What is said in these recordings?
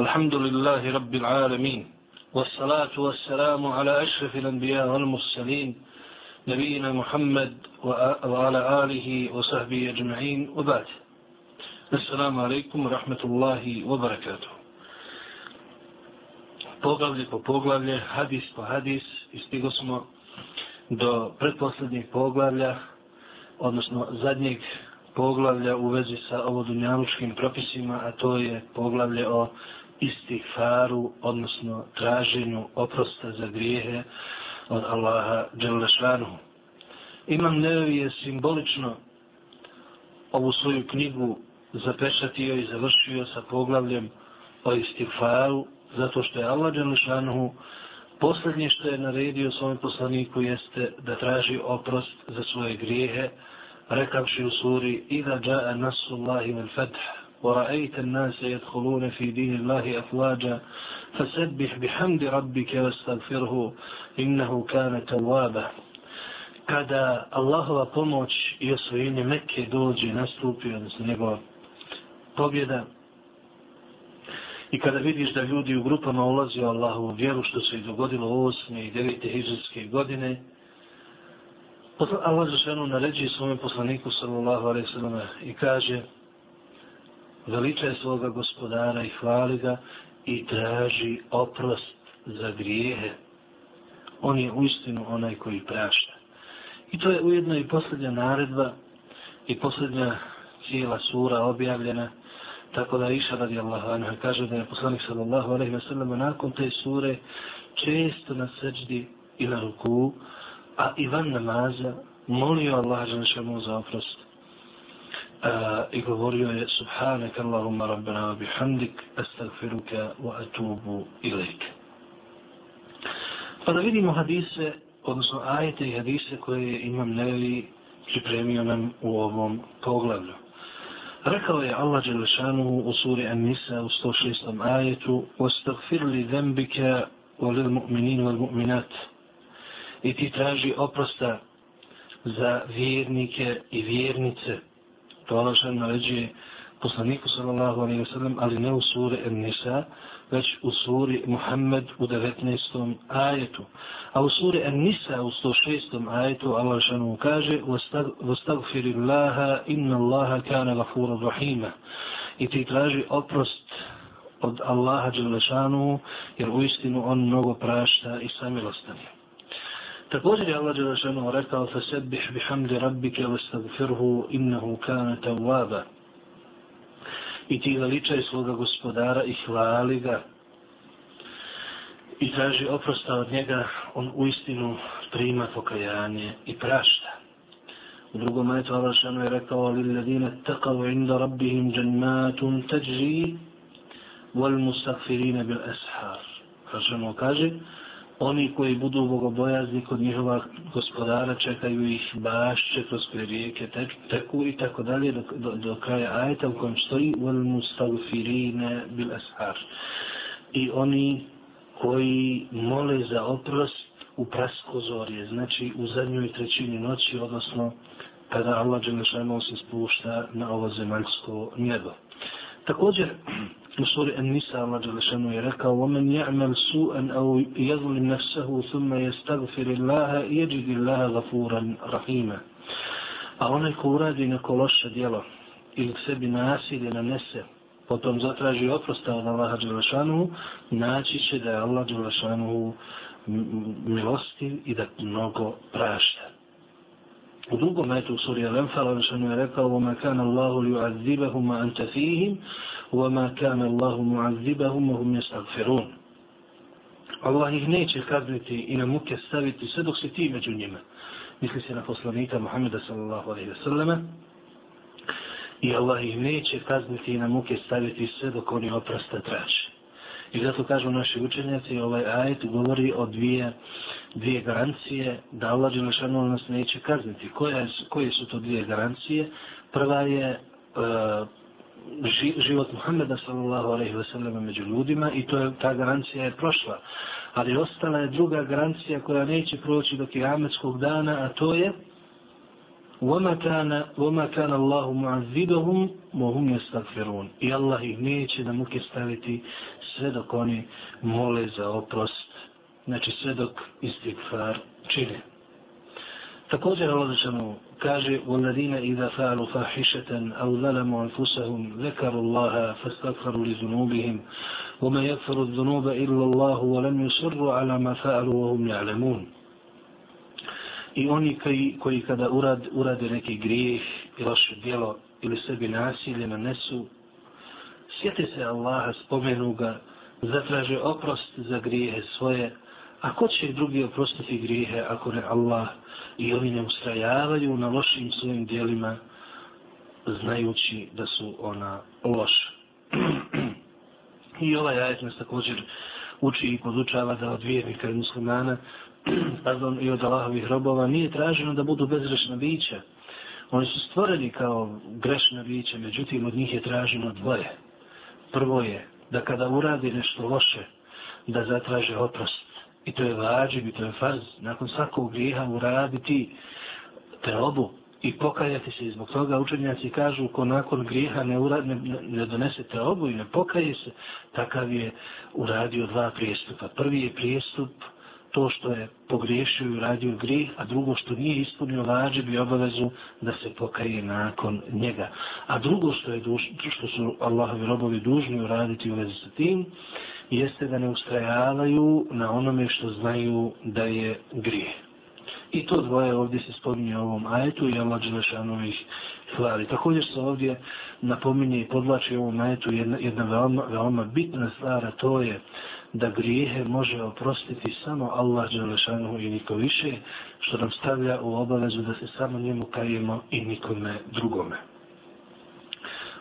الحمد لله رب العالمين والصلاة والسلام على أشرف الأنبياء والمرسلين نبينا محمد وعلى آله وصحبه أجمعين وبعد السلام عليكم ورحمة الله وبركاته poglavlje po poglavlje, hadis po hadis i stigo smo do pretposlednjeg poglavlja, odnosno zadnjeg poglavlja u vezi sa ovodunjalučkim propisima, a to je poglavlje o istighfaru, odnosno traženju oprosta za grijehe od Allaha Đelešanu. Imam Nevi je simbolično ovu svoju knjigu zapečatio i završio sa poglavljem o istighfaru, zato što je Allah Đelešanu posljednje što je naredio svom poslaniku jeste da traži oprost za svoje grijehe, rekavši u suri Ida ja'a nasu Allahi vel fetah, ورأيت الناس يدخلون في دين الله أفواجا فسبح بحمد ربك واستغفره إنه كان توابا kada Allahova pomoć i osvojenje Mekke dođe, nastupi, odnosno njegova pobjeda, i kada vidiš da ljudi u grupama ulazi u Allahovu vjeru, što se i dogodilo u 8. i 9. hijđarske godine, Allah za ženu naređuje svojom poslaniku, sallallahu alaihi sallam, i kaže, veličaj svoga gospodara i hvali ga i traži oprost za grijehe. On je uistinu onaj koji prašta. I to je ujedno i posljednja naredba i posljednja cijela sura objavljena tako da iša radi Allah anha kaže da je poslanik sallallahu alaihi wa sallam nakon te sure često na seđdi i na ruku a i van namaza molio Allah za oprost i govorio je subhanak Allahumma rabbana wa bihamdik astagfiruka wa atubu ilaik. Pa da vidimo hadise, odnosno ajete i hadise koje imam nevi pripremio nam u ovom poglavlju. Rekao je Allah Đelešanu u suri An-Nisa u 106. ajetu وَاسْتَغْفِرْ لِ ذَنْبِكَ وَلِلْمُؤْمِنِينَ وَالْمُؤْمِنَاتِ I ti traži oprosta za vjernike i vjernice to Allah što naređuje poslaniku sallallahu alaihi wa sallam, ali ne u suri An-Nisa, već u suri Muhammed u 19. ajetu. A u suri An-Nisa u 106. ajetu Allah što mu kaže وَاسْتَغْفِرِ اللَّهَ إِنَّ اللَّهَ كَانَ غَفُورًا رَحِيمًا I ti traži oprost od Allaha Đelešanu, jer u istinu on mnogo prašta i samilostan je. Također je Allah Đelešanu rekao فَسَبِّحْ بِحَمْدِ رَبِّكَ وَسْتَغْفِرْهُ إِنَّهُ كَانَ تَوَّابَ I ti veličaj svoga gospodara i hvali ga i traži oprosta od njega, on u istinu prima pokajanje i prašta. U drugom majetu Allah Žešanu je rekao لِلَّذِينَ تَقَوْ عِنْدَ رَبِّهِمْ جَنَّاتٌ تَجْرِي bil ashar. Žešanu kaže, kaže oni koji budu bogobojazni kod njihova gospodara čekaju ih bašće kroz koje rijeke teku i tako dalje do, do, do kraja ajeta u kojem stoji wal mustagfirine bil ashar. I oni koji mole za oprost u praskozorje znači u zadnjoj trećini noći odnosno kada Allah Đelešanu se spušta na ovo zemaljsko nebo. Također u suri An-Nisa Allah Đelešanu je rekao وَمَنْ يَعْمَلْ سُوءًا أَوْ يَظْلِمْ نَفْسَهُ ثُمَّ يَسْتَغْفِرِ اللَّهَ يَجِدِ اللَّهَ غَفُورًا رَحِيمًا A onaj ko uradi neko loše djelo ili sebi nasilje nanese, potom zatraži oprosta od Allaha Đelešanu, naći će da je Allah Đelešanu milostiv i da mnogo prašta. U drugom metu u suri Al-Anfal Allah je rekao وَمَا كَانَ اللَّهُ لِيُعَذِّبَهُمَ أَنْتَ فِيهِمْ وما كان الله معذبهم وهم يستغفرون Allah ih neće kazniti i na muke staviti sve dok se ti među njima. Misli se na poslanika Muhammeda sallallahu alaihi wa sallama. I Allah ih neće kazniti i na muke staviti sve dok oni oprasta traže. I zato kažu naši učenjaci, ovaj ajet govori o dvije, dvije garancije da Allah Đelešanu nas neće kazniti. Koje, koje su to dvije garancije? Prva je uh, život Muhammeda sallallahu alaihi wa sallam među ljudima i to je, ta garancija je prošla. Ali ostala je druga garancija koja neće proći do kiametskog dana, a to je وما كان وما كان الله معذبهم وهم يستغفرون i Allah ih neće da muke staviti sve dok oni mole za oprost znači sve dok istigfar čine također Allah zašanu kaže وَالَّذِينَ إِذَا فَعَلُوا فَاحِشَةً أَوْ ظَلَمُوا أَنفُسَهُمْ ذَكَرُوا اللَّهَ فَاسْتَغْفَرُوا لِذُنُوبِهِمْ وَمَا يَغْفِرُ الذُّنُوبَ إِلَّا اللَّهُ وَلَمْ يُصِرُّوا عَلَى مَا فَعَلُوا وَهُمْ يَعْلَمُونَ I oni koji, koji kada urad, urade neki grijeh i loše djelo ili sebi nasilje nanesu, sjete se Allaha, spomenu ga, zatraže oprost za grijehe svoje, a ko će drugi oprostiti grijehe ako ne Allah i oni ne ustrajavaju na lošim svojim dijelima znajući da su ona loša. I ovaj ajet nas također uči i podučava da od vjernika i muslimana pardon, i od Allahovih robova nije traženo da budu bezgrešna bića. Oni su stvoreni kao grešna bića, međutim od njih je traženo dvoje. Prvo je da kada uradi nešto loše, da zatraže oprost. I to je vađib i to je farz. Nakon svakog grijeha uraditi te obu i pokajati se. Zbog toga učenjaci kažu ko nakon grijeha ne, ura, ne, ne donese te obu i ne pokaje se, takav je uradio dva prijestupa. Prvi je prijestup to što je pogriješio i uradio grih, a drugo što nije ispunio vađib i obavezu da se pokaje nakon njega. A drugo što je duš, što su Allahovi robovi dužni uraditi u vezi sa tim, jeste da ne ustrajavaju na onome što znaju da je grije. I to dvoje ovdje se spominje u ovom ajetu i Allah Đelešanu ih hvali. Također se ovdje napominje i podlači u ovom ajetu jedna, jedna veoma, veoma bitna stvar, a to je da grijehe može oprostiti samo Allah Đelešanu i niko više, što nam stavlja u obavezu da se samo njemu kajemo i nikome drugome.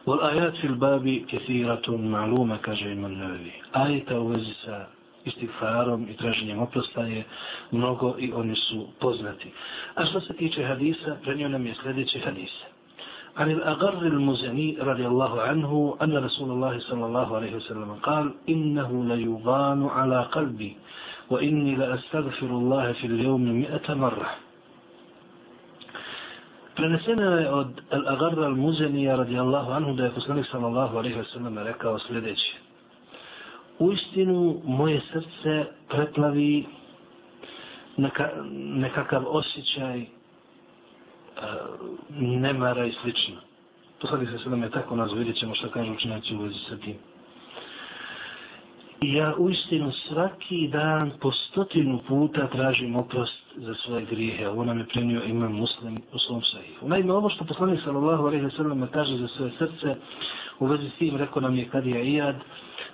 Wal ajat fil babi kathiratun ma'luma kaže Imam Nawawi. Ajeta u vezi sa istighfarom i traženjem oprosta je mnogo i oni su poznati. A što se tiče hadisa, prenio nam je sljedeći hadis. عن الأغر المزني رضي الله عنه أن رسول الله صلى الله عليه وسلم قال إنه ليغان على قلبي وإني لأستغفر الله في اليوم مئة مرة Prenesena je od Al-Agarra al-Muzenija radijallahu anhu da je poslanik sallallahu alaihi wa sallam rekao sljedeće. U istinu moje srce preplavi neka, nekakav osjećaj E, nemara i slično. Poslanik se sada je tako nazva, vidjet ćemo što kažu učenjaci u vezi sa tim. I ja u istinu svaki dan po stotinu puta tražim oprost za svoje grijehe. Ovo nam je prenio imam muslim u svom sahihu. Naime, ovo što poslanik sallallahu alaihi wa sallam kaže za svoje srce, u vezi s tim rekao nam je Kadija Iyad,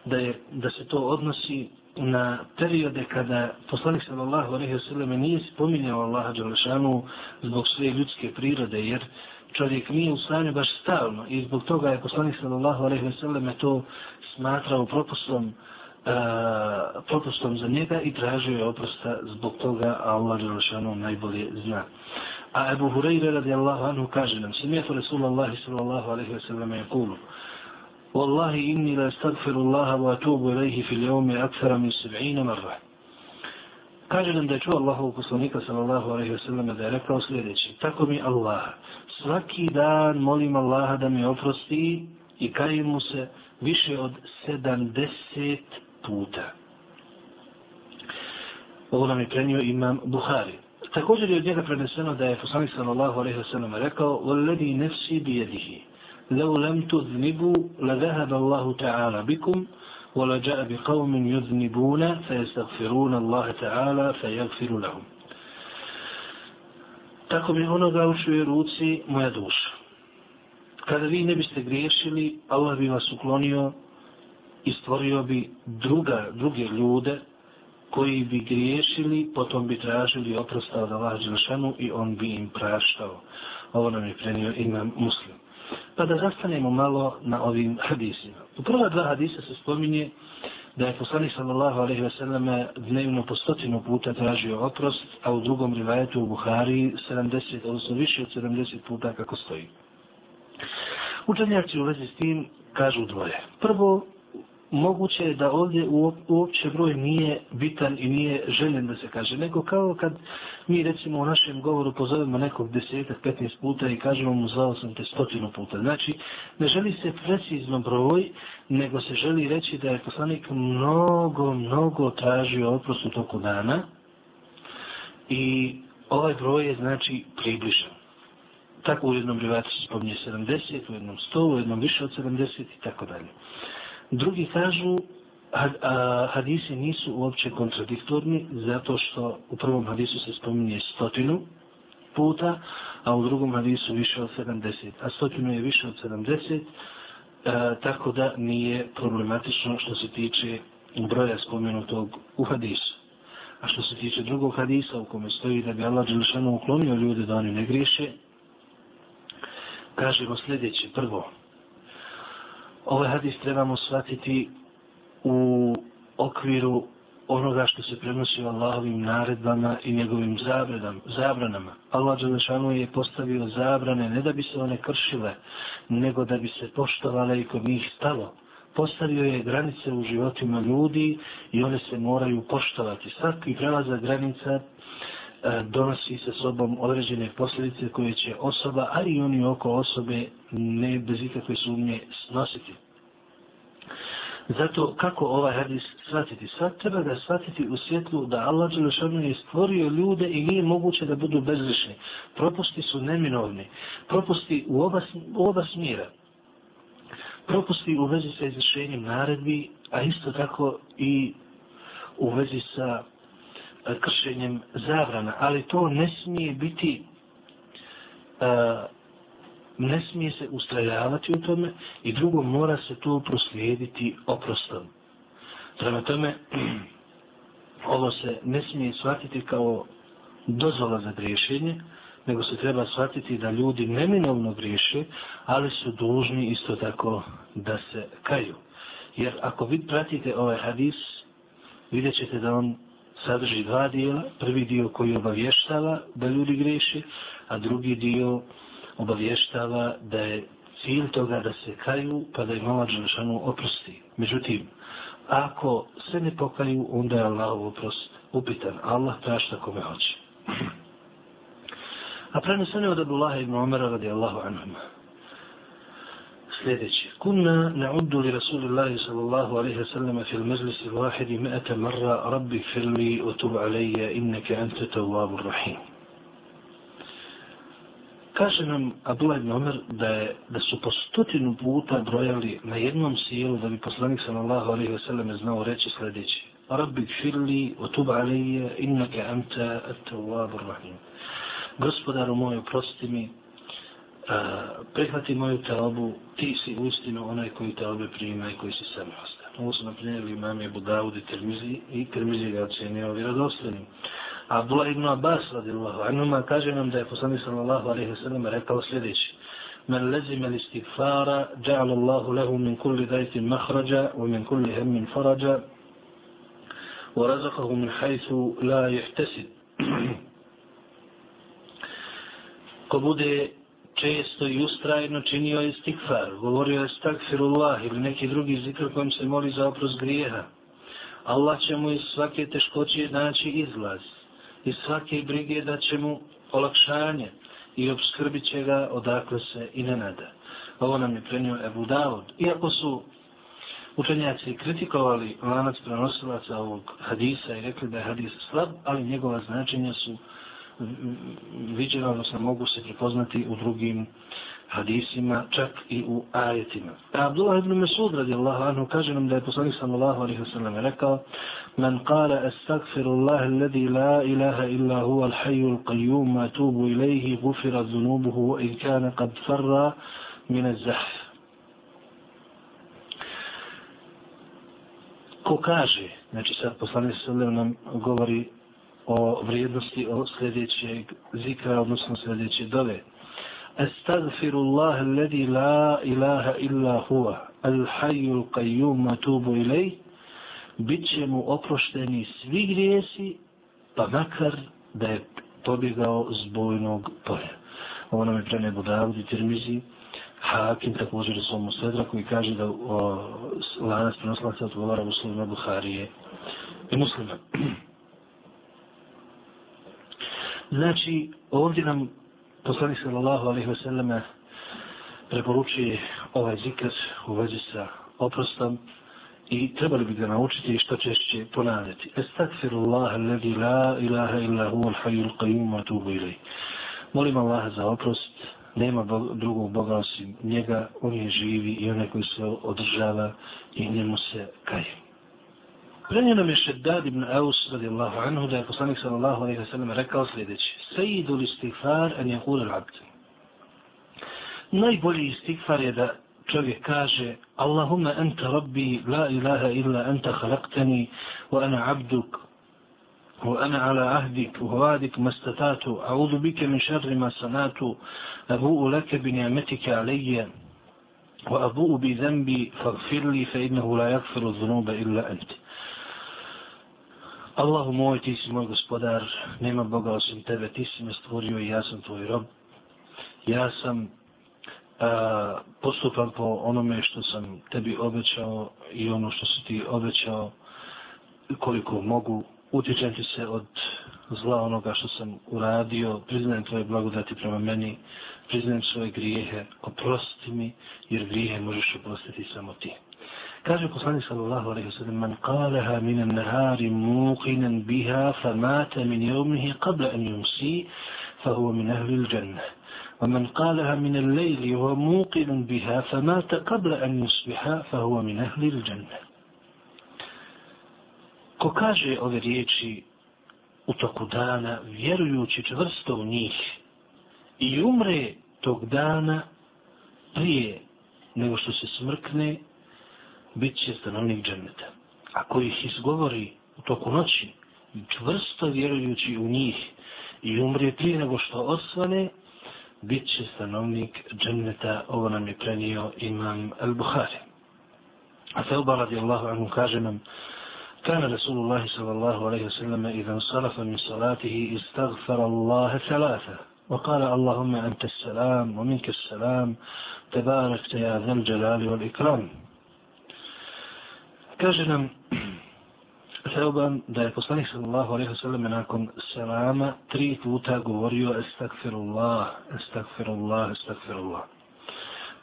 da, je, da se to odnosi na periode kada poslanik sallallahu alejhi ve sellem nije spominjao Allaha dželešanu zbog svoje ljudske prirode, jer čovjek nije u stanju baš stalno i zbog toga je poslanik sallallahu alejhi ve sellem to smatrao propustom uh, propustom za njega i tražio je oprosta zbog toga, a Allah dželešanu najbolje zna. A Ebu Hureyre radijallahu anhu kaže nam, smijetu Rasulallahi sallallahu alejhi ve sellem je kulu, والله إني لا استغفر الله وأتوب إليه في اليوم أكثر من سبعين مرة Kaže nam da je čuo Allahovu poslanika sallallahu alaihi wa sallam da je rekao sljedeći. Tako mi Allah, svaki dan molim Allaha da mi oprosti i kajem mu se više od sedamdeset puta. Ovo nam je prenio imam Buhari. Također je od njega preneseno da je poslanik sallallahu alaihi wa sallam rekao وَالَّذِي نَفْسِي بِيَدِهِ لَوْ لَمْ تُذْنِبُوا لَذَهَبَ اللَّهُ تَعَالَى بِكُمْ ولجاء بقوم يذنبون فيستغفرون الله تعالى فيغفر لهم tako mi onoga u čuje ruci moja duša. Kada vi ne biste griješili, Allah bi vas uklonio i stvorio bi druga, druge ljude koji bi griješili, potom bi tražili oprosta od Allah Đelšanu i on bi im praštao. Ovo nam je prenio imam muslim. Pa da zastanemo malo na ovim hadisima. U prva dva hadisa se spominje da je poslanik sallallahu alaihi ve selleme dnevno po stotinu puta tražio oprost, a u drugom rivajetu u Buhari 70, odnosno više od 70 puta kako stoji. Učenjaci u vezi s tim kažu dvoje. Prvo, moguće je da ovdje uopće broj nije bitan i nije željen da se kaže, nego kao kad mi recimo u našem govoru pozovemo nekog desetak, petnaest puta i kažemo mu zvao sam te stotinu puta. Znači, ne želi se precizno broj, nego se želi reći da je poslanik mnogo, mnogo tražio oprost u toku dana i ovaj broj je znači približan. Tako u jednom rivatu se spominje 70, u jednom 100, u jednom više od 70 i tako dalje. Drugi kažu, hadisi nisu uopće kontradiktorni, zato što u prvom hadisu se spominje stotinu puta, a u drugom hadisu više od 70. A stotinu je više od 70, a, e, tako da nije problematično što se tiče broja spomenutog u hadisu. A što se tiče drugog hadisa u kome stoji da bi Allah Đelešanu uklonio ljude da oni ne griješe, kažemo sljedeće. Prvo, ovaj hadis trebamo shvatiti u okviru onoga što se prenosi o Allahovim naredbama i njegovim zabredam, zabranama. Allah Đelešanu je postavio zabrane ne da bi se one kršile, nego da bi se poštovale i kod njih stalo. Postavio je granice u životima ljudi i one se moraju poštovati. Svaki prelaza granica E, donosi sa sobom određene posljedice koje će osoba, ali i oni oko osobe ne bez ikakve sumnje snositi. Zato kako ovaj hadis shvatiti? Sad treba ga shvatiti u svjetlu da Allah Đelešanu je stvorio ljude i nije moguće da budu bezlišni. Propusti su neminovni. Propusti u oba, u oba smjera. Propusti u vezi sa izvršenjem naredbi, a isto tako i u vezi sa kršenjem zabrana, ali to ne smije biti uh, ne smije se ustrajavati u tome i drugo mora se to proslijediti oprostom. Prema tome, ovo se ne smije shvatiti kao dozvola za griješenje, nego se treba shvatiti da ljudi neminovno griješe, ali su dužni isto tako da se kaju. Jer ako vi pratite ovaj hadis, vidjet ćete da on sadrži dva dijela. Prvi dio koji obavještava da ljudi greše, a drugi dio obavještava da je cilj toga da se kaju pa da im Allah Đelešanu oprosti. Međutim, ako se ne pokaju, onda je Allah oprost upitan. Allah prašta kome hoće. A prenesene od Abdullaha ibn Umara radijallahu anhuma sljedeće. Kunna na'uddu li Rasulillahi sallallahu alaihi wasallam fil majlisi vahidi me'ata marra rabbi firli o tub alaija inneke ante tawabur rahim. Kaže nam Abdullah ibn Omer da, je, da su po stotinu puta brojali na jednom sjelu da bi poslanik sallallahu alaihi wasallam znao reći sljedeće. Rabbi firli o tub alaija inneke ante tawabur rahim. Gospodaru moj, prosti mi, prihvati moju teobu, ti si ustinu onaj koji teobe prima i koji si sam ostan. Ovo su naprimjer imam je Budaudi Termizi i Termizi ga ocenio vjerodostojnim. Abdullah ibn Abbas radijallahu anhuma kaže nam da je poslanik sallallahu alejhi ve sellem rekao sljedeće: "Men lazima al-istighfara ja'ala Allahu lahu min kulli dhaytin makhraja wa min kulli hammin faraja wa razaqahu min haythu la yahtasib." Ko bude često i ustrajno činio je stikfar, govorio je stakfirullah ili neki drugi zikr kojim se moli za oprost grijeha. Allah će mu iz svake teškoće naći izlaz, iz svake brige da će mu olakšanje i obskrbit će ga odakle se i ne nada. Ovo nam je prenio Ebu Davud. Iako su učenjaci kritikovali lanac prenosilaca ovog hadisa i rekli da je hadis slab, ali njegova značenja su viđeno, odnosno mogu se prepoznati u drugim hadisima, čak i u ajetima. Abdullah ibn Mesud radijallahu anhu kaže nam da je poslanik sallallahu alaihi wasallam rekao Man kala astagfiru Allah alladhi la ilaha illa huwa al-hayyu al-qayyum ma tubu ilayhi gufira dhunubuhu in kana qad farra min az-zahf. Ko kaže, znači sad poslanik sallallahu nam govori o vrijednosti o sljedećeg zikra, odnosno sljedeće dove. Astagfirullah alladhi la ilaha illa huwa al-hayyu al-qayyum atubu ilayh bit će mu oprošteni svi grijesi pa makar da je pobjegao zbojnog bojnog polja. Ovo nam je pre nebo Tirmizi Hakim također u svom sedra koji kaže da o, lanac prenoslaca odgovara muslima Buharije i muslima. Znači, ovdje nam poslanik sallallahu alaihi wasallam preporučuje ovaj zikr u vezi sa oprostom i trebali bi ga naučiti što češće ponavljati. Estagfirullah alladhi la ilaha illa huwa al-hayyul qayyum wa tubu ilayh. Molim Allaha za oprost, nema drugog Boga osim njega, on je živi i onaj koji se održava i njemu se kajem. Prenio nam je Šeddad ibn Aus radijallahu anhu da je poslanik sallallahu alaihi wa sallam rekao sljedeći. Sejidu li istighfar an je hul al-abd. Najbolji istighfar je da čovjek kaže Allahumma anta rabbi la ilaha illa anta khalaqtani wa ana abduk وأنا على عهدك ووعدك ما استطعت أعوذ بك من شر ما صنعت أبوء لك بنعمتك علي وأبوء بذنبي فاغفر لي فإنه لا يغفر الذنوب إلا أنت Allahu moj, ti si moj gospodar, nema Boga osim tebe, ti si me stvorio i ja sam tvoj rob. Ja sam a, postupam po onome što sam tebi obećao i ono što si ti obećao koliko mogu utječem ti se od zla onoga što sam uradio, priznajem tvoje blagodati prema meni, priznajem svoje grijehe, oprosti mi, jer grijehe možeš oprostiti samo ti. Kaže poslanik sallallahu alejhi ve sellem man qalaha min an-nahari muqinan biha famata min yawmihi qabla an yumsi fa huwa min ahli al-jannah ومن قالها من الليل وهو موقن بها فمات قبل أن يصبح فهو من أهل الجنة Ko kaže ove riječi u toku dana, vjerujući čvrsto u njih, i umre tog dana prije nego što se smrkne, bit će stanovnik dženeta. Ako ih izgovori u toku noći, čvrsto vjerujući u njih, i umre prije nego što osvane, bit će stanovnik dženeta. Ovo nam je prenio imam al-Bukhari. A Felba radijallahu anhu kaže nam, كان رسول الله صلى الله عليه وسلم إذا انصرف من صلاته استغفر الله ثلاثة وقال اللهم أنت السلام ومنك السلام تباركت يا ذا الجلال والإكرام Kaže nam Seuban da je poslanik sallallahu alaihi wa sallam nakon selama tri puta govorio estakfirullah, estakfirullah, estakfirullah.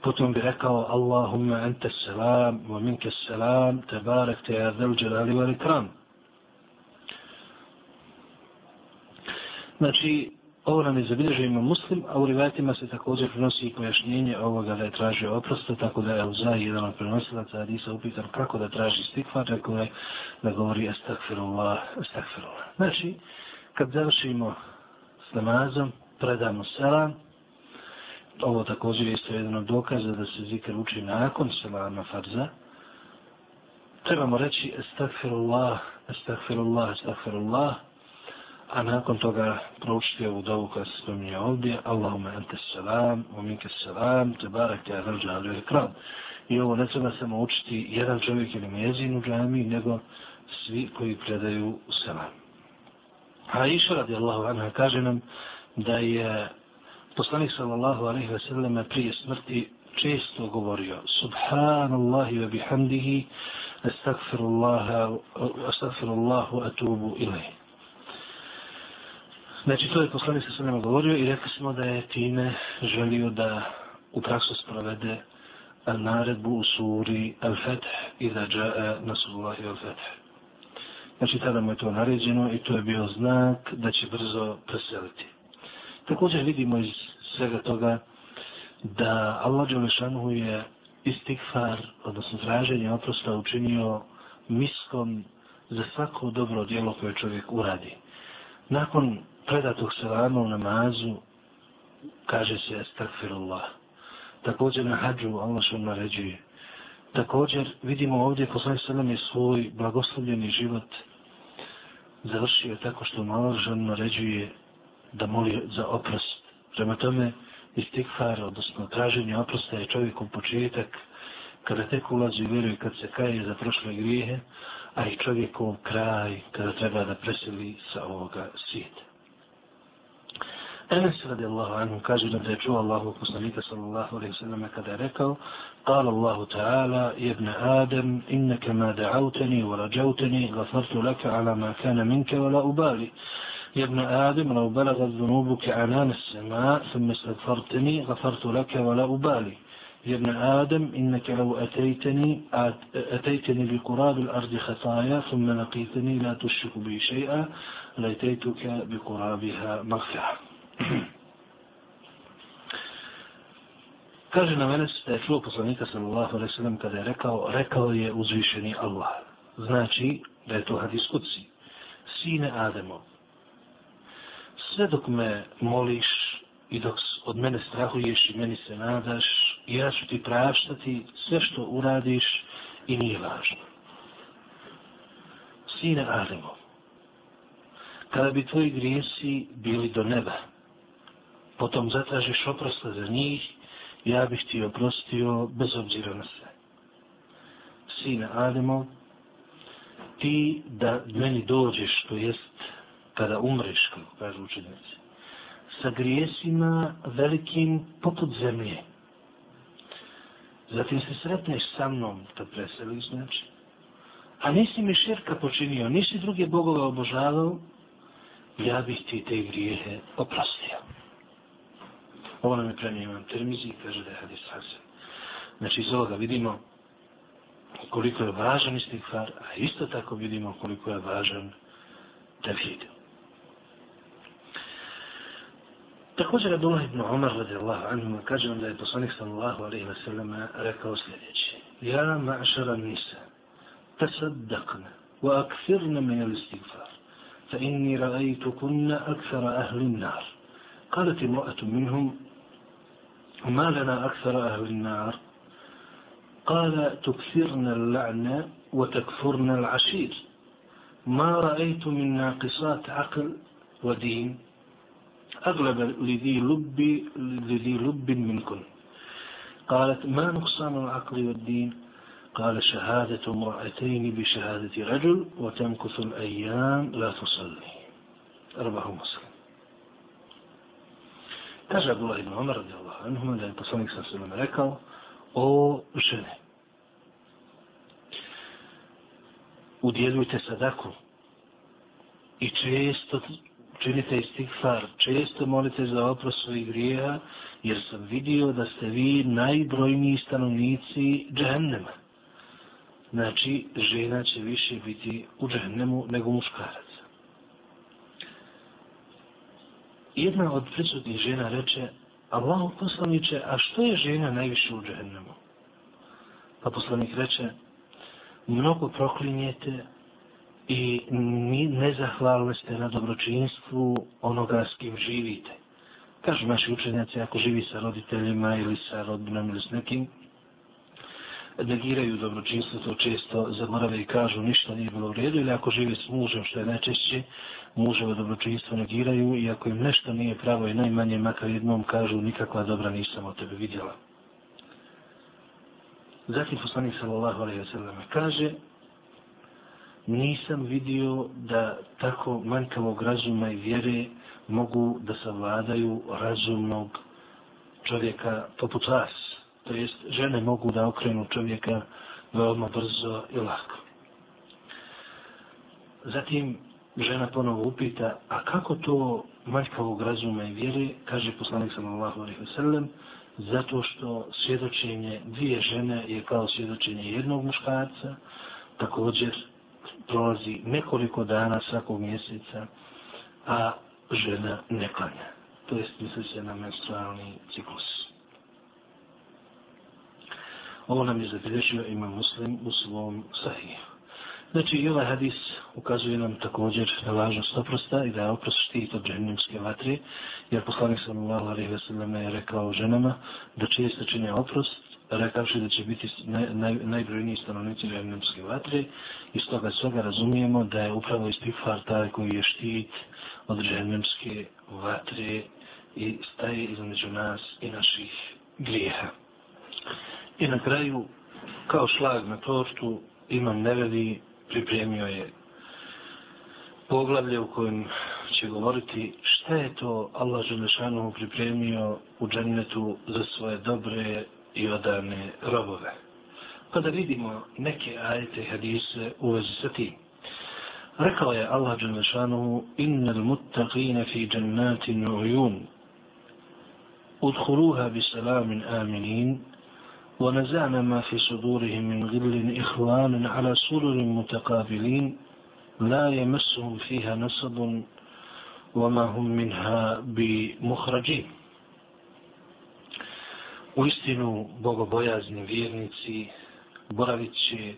potom bi rekao Allahumma anta salam wa minka salam tabarak te ya dhal jalali wal ikram znači ovo nam je zabilježio muslim a u rivajatima se također prenosi i pojašnjenje ovoga da je tražio oprosta tako da je Uzaj jedan od prenosilaca Adisa upitan kako da traži stikvar rekao je da govori estakfirullah estakfirullah znači kad završimo s namazom predamo selam. Ovo također je isto jedan od dokaza da se zikr uči nakon selama farza. Trebamo reći estakfirullah, estakfirullah, estakfirullah, a nakon toga proučiti ovu dovu koja se spominje ovdje, Allahumma ente salam, u minke salam, te barak te adal džalu. I ovo ne treba samo učiti jedan čovjek ili mjezin u džami, nego svi koji predaju selam. A iša radi Allahu anha kaže nam da je poslanik sallallahu alaihi ve selleme prije smrti često govorio subhanallahi wa bihamdihi astagfirullah astagfirullahu atubu ilaihi znači to je poslanik sa alaihi govorio i rekli smo da je time želio da u praksu sprovede e, naredbu u suri Al-Fath i da džae nasullahi Al-Fath znači tada mu je to naređeno i to je bio znak da će brzo preseliti Također vidimo iz svega toga da Allah Đelešanu je istikfar, odnosno traženje oprosta učinio miskom za svako dobro djelo koje čovjek uradi. Nakon predatog selama u namazu kaže se estagfirullah. Također na hađu Allah što naređuje. Također vidimo ovdje poslani selam je svoj blagoslovljeni život završio tako što malo žan naređuje da moli za oprost. Prema tome, istikfar, odnosno traženje oprosta je čovjekom početak kada tek ulazi u vjeru i kad se kaje za prošle grijehe, a i čovjekov kraj kada treba da preseli sa ovoga svijeta. Enes radijallahu anhu kaže da je čuo Allahu poslanika sallallahu alaihi sallam kada je rekao قال الله تعالى يا ابن آدم إنك ما دعوتني ورجوتني غفرت لك على ما كان منك ولا أبالي. يا ابن آدم لو بلغت ذنوبك عنان السماء ثم استغفرتني غفرت لك ولا أبالي. يا ابن آدم إنك لو أتيتني أتيتني بقراب الأرض خطايا ثم لقيتني لا تشرك بي شيئا لأتيتك بقرابها مغفرة. Kaže na mene da je čuo poslanika sallallahu alaihi sallam kada je rekao, rekao je uzvišeni Allah. Znači da je to hadis kuci. Sine Ademo, sve dok me moliš i dok od mene strahuješ i meni se nadaš, ja ću ti praštati sve što uradiš i nije važno. Sine Ademo, kada bi tvoji grijesi bili do neba, potom zatražiš oprosta za njih, ja bih ti oprostio bez obzira na sve. Sine Ademo, ti da meni dođeš, to jest kada umreš, kako kažu učenjaci, sa grijesima velikim poput zemlje. Zatim se sretneš sa mnom, kad preseliš, znači, a nisi mi širka počinio, nisi druge bogove obožavao, ja bih ti te grijehe oprostio. Ovo nam je premije imam termizi i kaže da je hadis hasen. Znači iz ovoga vidimo koliko je važan istikfar, a isto tako vidimo koliko je važan tevhid. Također Abdullah ibn Umar radijallahu anhu kaže nam da je poslanik sallallahu alaihi wa sallam rekao sljedeće. Ja ma'šara nisa, tasaddaqna, wa akfirna min al-istighfar, fa inni ra'aytu kunna akthara ahli an-nar. قالت امرأة منهم ما لنا أكثر أهل النار. قال تكثرن اللعنة وتكفرن العشير. ما رأيت من ناقصات عقل ودين. أغلب لذي لب لذي لب منكم قالت ما نقصان العقل والدين؟ قال شهادة امرأتين بشهادة رجل وتمكث الأيام لا تصلي. رواه مسلم. Kaže Abdullah ibn Omar radijallahu anhu da je poslanik sa svema rekao o žene. Udjeljujte sadaku i često činite istighfar, često molite za oprost svojih grijeha, jer sam vidio da ste vi najbrojniji stanovnici džehennema. Znači, žena će više biti u džehennemu nego muškarac. Jedna od prisutnih žena reče, Allahu poslaniče, a što je žena najviše u džehennemu? Pa poslanik reče, mnogo proklinjete i nezahvalne ste na dobročinstvu onoga s kim živite. Kažu naši učenjaci, ako živi sa roditeljima ili sa rodbinom ili s nekim, negiraju dobročinstvo, to često zaborave i kažu ništa nije bilo u redu, ili ako živi s mužem, što je najčešće, muževe dobročinstvo negiraju i ako im nešto nije pravo i najmanje makar jednom kažu nikakva dobra nisam od tebe vidjela. Zatim poslanik sallallahu alaihi wa sallam kaže nisam vidio da tako manjkavog razuma i vjere mogu da savladaju razumnog čovjeka poput vas. To jest, žene mogu da okrenu čovjeka veoma brzo i lako. Zatim, žena ponovo upita, a kako to manjkavog razuma i vjere, kaže poslanik sallallahu alaihi wa sallam, zato što svjedočenje dvije žene je kao svjedočenje jednog muškarca, također prolazi nekoliko dana svakog mjeseca, a žena ne klanja. To jest misli se na menstrualni ciklus. Ovo nam je zabilježio ima muslim u svom sahiju. Znači i ovaj hadis ukazuje nam također na važnost oprosta i da je oprost štit od džahnemske vatre, jer poslanik sam Allah alaihi wa sallam je rekao ženama da često čine oprost, rekavši da će biti naj, naj, najbrojniji stanovnici džahnemske vatre, iz toga svega razumijemo da je upravo istifar taj koji je štit od džahnemske vatre i staje između nas i naših grijeha. I na kraju, kao šlag na tortu, imam neveli pripremio je poglavlje u kojem će govoriti šta je to Allah Želešanu pripremio u džennetu za svoje dobre i odane robove. Pa da vidimo neke ajete hadise u vezi sa tim. Rekao je Allah Đelešanu Innal muttaqine fi džennatin ujun Udhuluha bi salamin aminin ونزعنا ما في صدورهم من غل إخوانا على سرر متقابلين لا يمسهم فيها نصب وما هم منها بمخرجين Uistinu, bogobojazni vjernici boravit će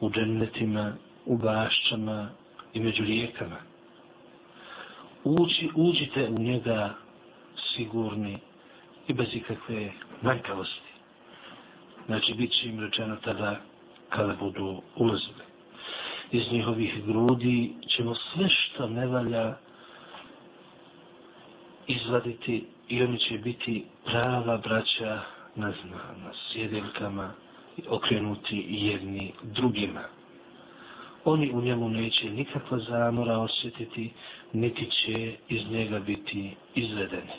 u džennetima, u bašćama i među rijekama. Ući, uđite u njega sigurni i bez ikakve manjkavosti. Znači, bit će im rečeno tada kada budu ulazili. Iz njihovih grudi ćemo sve što ne valja izvaditi i oni će biti prava braća na, na, s jedeljkama okrenuti jedni drugima. Oni u njemu neće nikakva zamora osjetiti, niti će iz njega biti izvedeni.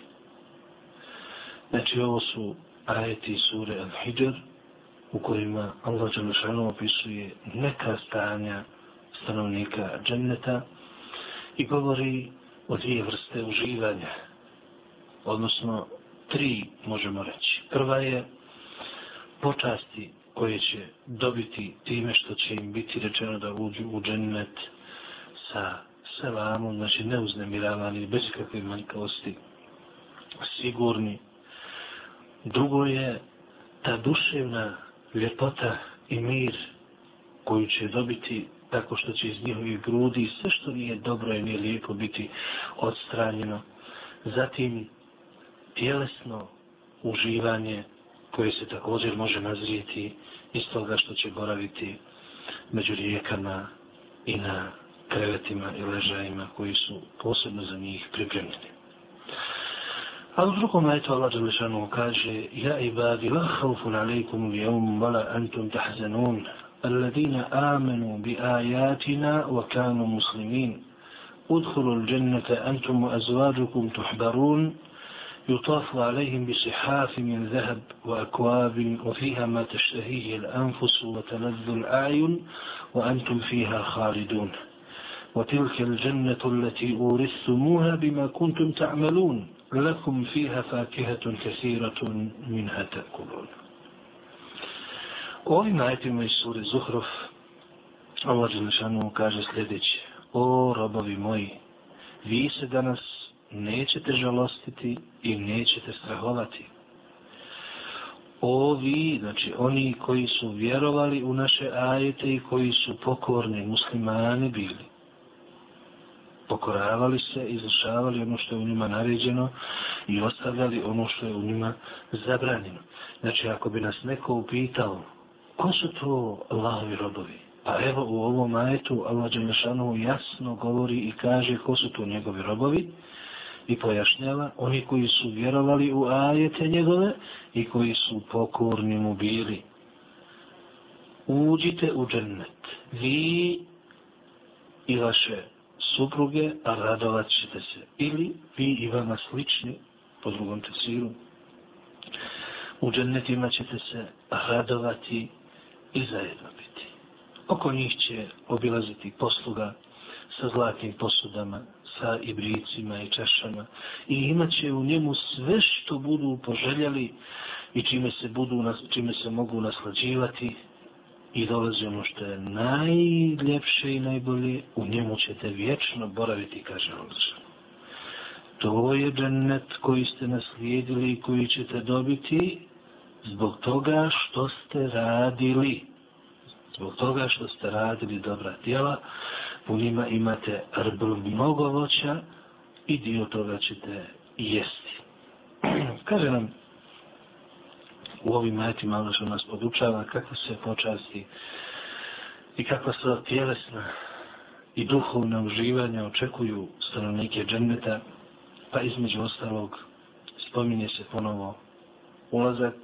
Znači ovo su ajeti sure Al-Hijr u kojima Allah Đelešanu opisuje neka stanja stanovnika dženneta i govori o dvije vrste uživanja, odnosno tri možemo reći. Prva je počasti koje će dobiti time što će im biti rečeno da uđu u džennet sa selamom, znači neuznemiravani, bez kakve manjkavosti, sigurni. Drugo je ta duševna ljepota i mir koju će dobiti tako što će iz njihovih grudi sve što nije dobro i nije lijepo biti odstranjeno. Zatim tjelesno uživanje koje se također može nazrijeti iz toga što će boraviti među rijekama i na krevetima i ležajima koji su posebno za njih pripremljeni. Drugom ajetu Allah Đelešanu kaže Ja ibadi la haufun alaikum li jevm vala antum tahzanun الذين آمنوا بآياتنا وكانوا مسلمين. ادخلوا الجنة أنتم وأزواجكم تحبرون. يطاف عليهم بصحاف من ذهب وأكواب وفيها ما تشتهيه الأنفس وتلذ الأعين وأنتم فيها خالدون. وتلك الجنة التي أورثتموها بما كنتم تعملون. لكم فيها فاكهة كثيرة منها تأكلون ovim ajetima iz sure Zuhruf Allah Đelešanu kaže sljedeće O robovi moji, vi se danas nećete žalostiti i nećete strahovati. Ovi, znači oni koji su vjerovali u naše ajete i koji su pokorni muslimani bili, pokoravali se, izvršavali ono što je u njima naređeno i ostavljali ono što je u njima zabranjeno. Znači, ako bi nas neko upitao, ko su to Allahovi robovi? Pa evo u ovom ajetu Allah Đelešanu jasno govori i kaže ko su to njegovi robovi i pojašnjava oni koji su vjerovali u ajete njegove i koji su pokorni mu bili. Uđite u džennet. Vi i vaše supruge, a radovat ćete se. Ili vi i vama slični, po drugom tesiru, u džennetima ćete se radovati i zajedno biti. Oko njih će obilaziti posluga sa zlatnim posudama, sa ibricima i čašama i imat će u njemu sve što budu poželjali i čime se, budu, čime se mogu naslađivati i dolazi ono što je najljepše i najbolje, u njemu ćete vječno boraviti, kaže Allah. To je džennet koji ste naslijedili i koji ćete dobiti zbog toga što ste radili. Zbog toga što ste radili dobra djela, u njima imate rbl mnogo voća i dio toga ćete jesti. Kaže nam u ovim ajetima Allah nas podučava kako se počasti i kakva se tjelesna i duhovna uživanja očekuju stanovnike dženneta, pa između ostalog spominje se ponovo ulazak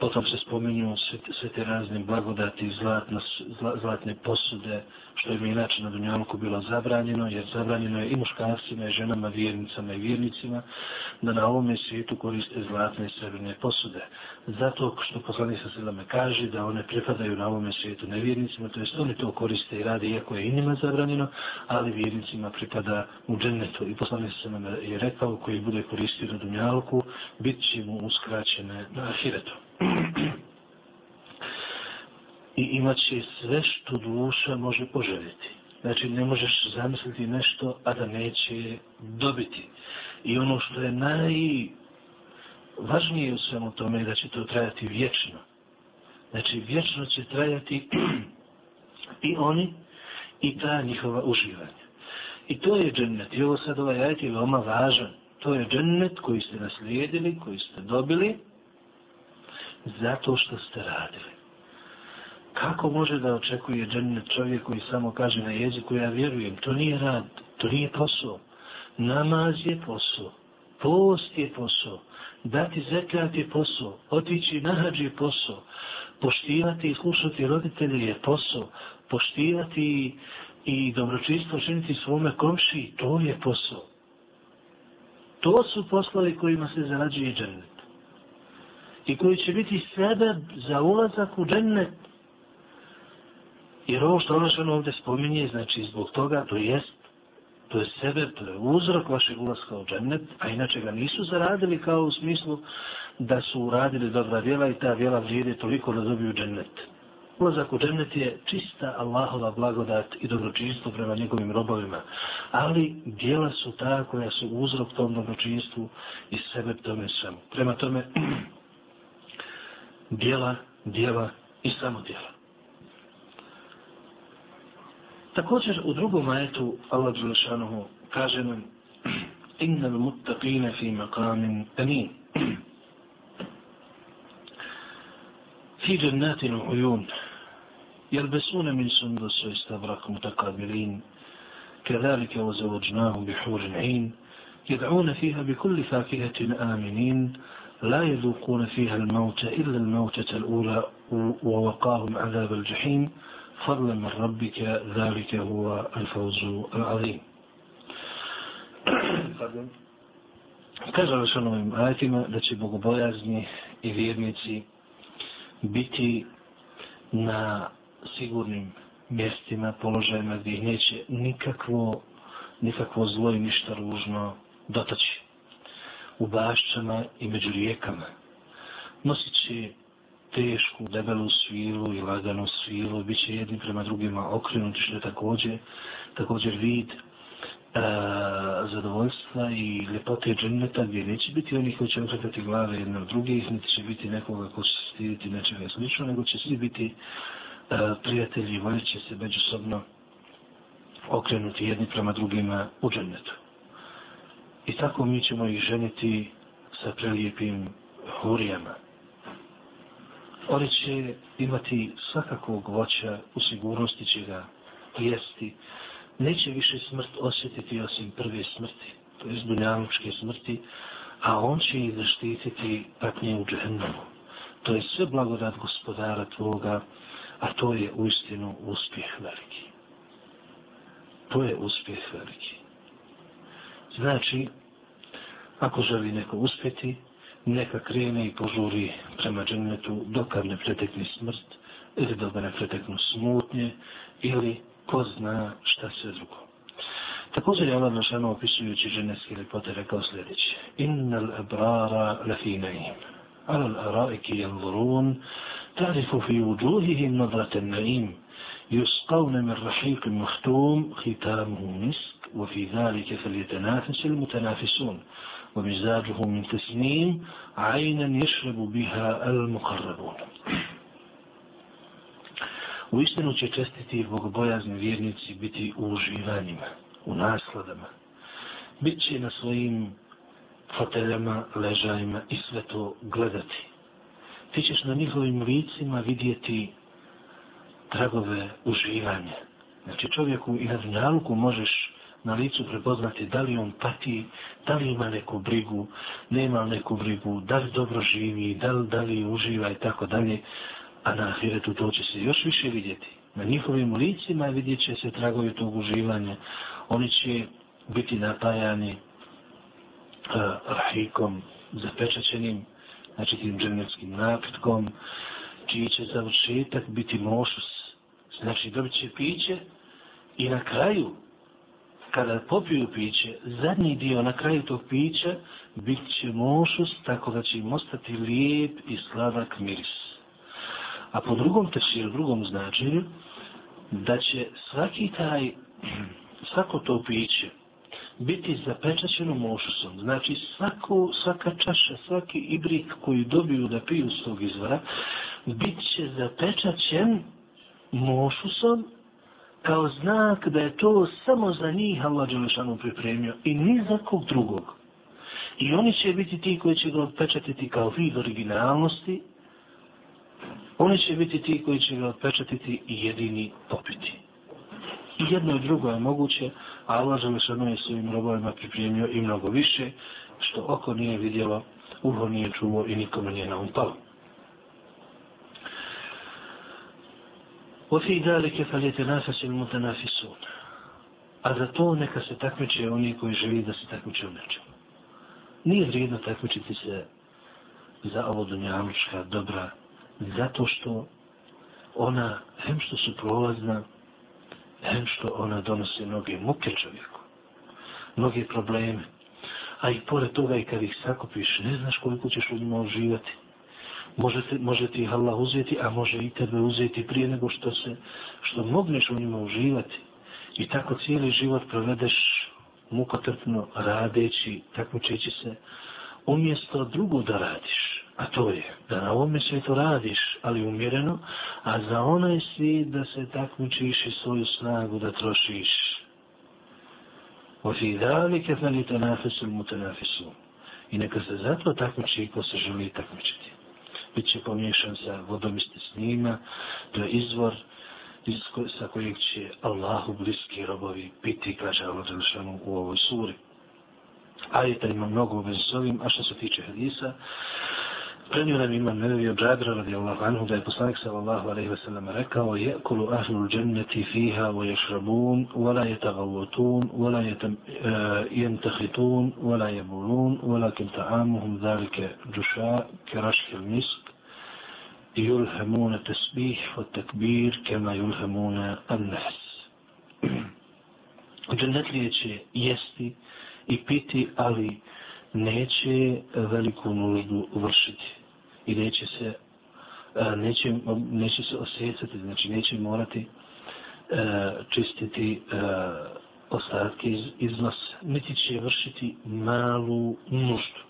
Potom se spominju sve, sve te razne blagodati, zlatne, zla, zlatne posude, što je mi inače na Dunjalku bilo zabranjeno, jer zabranjeno je i muškarcima, i ženama, vjernicama i vjernicima, da na ovome svijetu koriste zlatne i srebrne posude. Zato što poslanik sa selame kaže da one pripadaju na ovome svijetu nevjernicima, to jest oni to koriste i rade, iako je i njima zabranjeno, ali vjernicima pripada u džennetu. I poslanik sa selame je rekao, koji bude koristio na Dunjalku, bit će mu uskraćene na ahiretu. I imat će sve što duša može poželjeti. Znači, ne možeš zamisliti nešto, a da neće dobiti. I ono što je najvažnije u svemu tome je da će to trajati vječno. Znači, vječno će trajati i oni i ta njihova uživanja. I to je džennet. I ovo sad ovaj ajit je veoma važan. To je džennet koji ste naslijedili, koji ste dobili, zato što ste radili. Kako može da očekuje džennet čovjek koji samo kaže na jeziku ja vjerujem? To nije rad, to nije posao. Namaz je posao. Post je posao. Dati zekat je posao. Otići na hađ je posao. Poštivati i slušati roditelje je posao. Poštivati i dobročinstvo činiti svome komši, to je posao. To su poslovi kojima se zarađuje džennet i koji će biti sebe za ulazak u džennet. Jer ovo što ono ovdje spominje, znači zbog toga, to jest, to je sebe, to je uzrok vašeg ulaska u džennet, a inače ga nisu zaradili kao u smislu da su uradili dobra djela i ta djela vrijede toliko da dobiju džennet. Ulazak u džennet je čista Allahova blagodat i dobročinstvo prema njegovim robovima, ali djela su ta koja su uzrok tom dobročinstvu i sebe tome svemu. Prema tome, dijela, dijela i samo dijela. Također u drugom ajetu Allah Đelešanohu kaže nam Inna l-muttaqine fi maqamin amin. في جنات وعيون يلبسون من سندس واستبرق متقابلين كذلك وزوجناهم بحور عين يدعون فيها بكل فاكهة آمنين لا يذوقون فيها الموت إلا الموتة الأولى ووقاهم عذاب الجحيم فضلا من ربك ذلك هو الفوز العظيم Kaže li što novim ajetima da će bogobojazni i vjernici biti na sigurnim mjestima, položajima gdje ih neće nikakvo, nikakvo zlo i ništa ružno dotaći u bašćama i među rijekama. Nosit će tešku, debelu svilu i laganu svilu, bit će jedni prema drugima okrenuti, što je također, također vid a, zadovoljstva i ljepote dženneta, gdje neće biti oni koji će okretati glave jedne od drugih, niti će biti nekoga ko će stiditi nečega slično, nego će svi biti a, prijatelji i voljit će se međusobno okrenuti jedni prema drugima u džennetu. I tako mi ćemo ih ženiti sa prelijepim hurijama. Oni će imati svakakvog voća, u sigurnosti će ga jesti. Neće više smrt osjetiti osim prve smrti, to je dunjavučke smrti, a on će ih zaštititi patnje u džehennemu. To je sve blagodat gospodara tvoga, a to je uistinu uspjeh veliki. To je uspjeh veliki. Znači, ako želi neko uspjeti, neka krene i požuri prema džennetu dokad ne pretekne smrt ili dok ne preteknu smutnje ili ko zna šta se drugo. Također je Allah našano opisujući ženevske lipote rekao sljedeće. Innal abrara lafinajim. Ala l'araiki janzurun. Tarifu fi uđuhihim nadraten naim. Yusqavne min rahiqim muhtum. Hitamuhu misk. وفي ذلك فليتنافس المتنافسون ومزاجه من تسنيم عينا يشرب بها المقربون U istinu će čestiti bogobojazni vjernici biti u uživanjima, u nasladama. Biće na svojim foteljama, ležajima i sve to gledati. Ti ćeš na njihovim licima vidjeti tragove uživanja. Znači čovjeku i na dunjalku možeš na licu prepoznati da li on pati, da li ima neku brigu, nema neku brigu, da li dobro živi, da li, da li uživa i tako dalje. A na ahiretu to će se još više vidjeti. Na njihovim licima vidjet će se tragovi tog uživanja. Oni će biti napajani uh, rahikom, zapečaćenim, znači tim džemljevskim napitkom, čiji će završetak biti mošus. Znači dobit će piće i na kraju kada popiju piće, zadnji dio na kraju tog pića bit će mošus tako da će im ostati lijep i sladak miris. A po drugom tešir, drugom značenju, da će svaki taj, svako to piće biti zapečaćeno mošusom. Znači svako, svaka čaša, svaki ibrik koji dobiju da piju s tog izvora, bit će zapečaćen mošusom kao znak da je to samo za njih Allah Đelešanu pripremio i ni za kog drugog. I oni će biti ti koji će ga odpečatiti kao vid originalnosti, oni će biti ti koji će ga odpečatiti i jedini popiti. I jedno i drugo je moguće, a Allah Đelešanu je svojim robovima pripremio i mnogo više, što oko nije vidjelo, uho nije čuo i nikome nije naumpalo. وفي ذلك فليتنافس المتنافسون a za to neka se takmiče oni koji želi da se takmiče u nečemu. Nije vrijedno takmičiti se za ovo dunjalučka dobra, zato što ona, hem što su prolazna, hem što ona donosi mnoge muke čovjeku, mnoge probleme, a i pored toga i kad ih sakupiš, ne znaš koliko ćeš u njima uživati može, te, može ti ih Allah uzeti, a može i tebe uzeti prije nego što se, što mogneš u njima uživati. I tako cijeli život provedeš mukotrpno radeći, takmičeći se, umjesto drugo da radiš. A to je da na ovome svijetu radiš, ali umjereno, a za onaj svijet da se takmičiš i svoju snagu da trošiš. وفي ذلك فليتنافس المتنافسون i neka se zato takmiči ko se želi takmičiti bit će pomiješan sa vodom iz snima, to je izvor iz ko, sa kojeg će Allahu bliski robovi piti, kaže Allah Đelšanu u ovoj suri. Ajeta ima mnogo u vezi s ovim, a što se tiče hadisa, Prenio nam imam Nevevi od Džabra radijallahu anhu da je poslanik sallallahu alaihi wa sallam rekao Jekulu ahlul dženneti fiha wa ješrabun wa la jetagavotun wa la jentahitun wa la jebulun wa la kim ta'amuhum zalike džuša keraškil misk wa takbir kema yulhamuna an-nahs. Džennetlije će jesti i piti, ali neće veliku nuždu vršiti i neće se e, neće, neće se osjecati, znači neće morati e, čistiti e, ostatke iz, iz nas, niti će vršiti malu nuždu.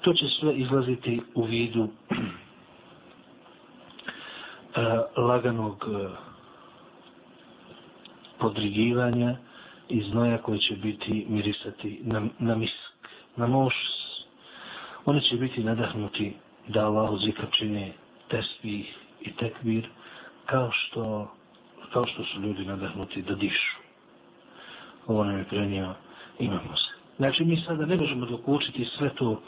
To će sve izlaziti u vidu e, laganog e, podrigivanja i znoja koje će biti mirisati na, na misk, na mošs, Oni će biti nadahnuti da Allah zikr čini tesbih i tekbir kao što, kao što su ljudi nadahnuti da dišu. Ovo nam je prenio imamo se. Znači mi sada ne možemo dokučiti sve to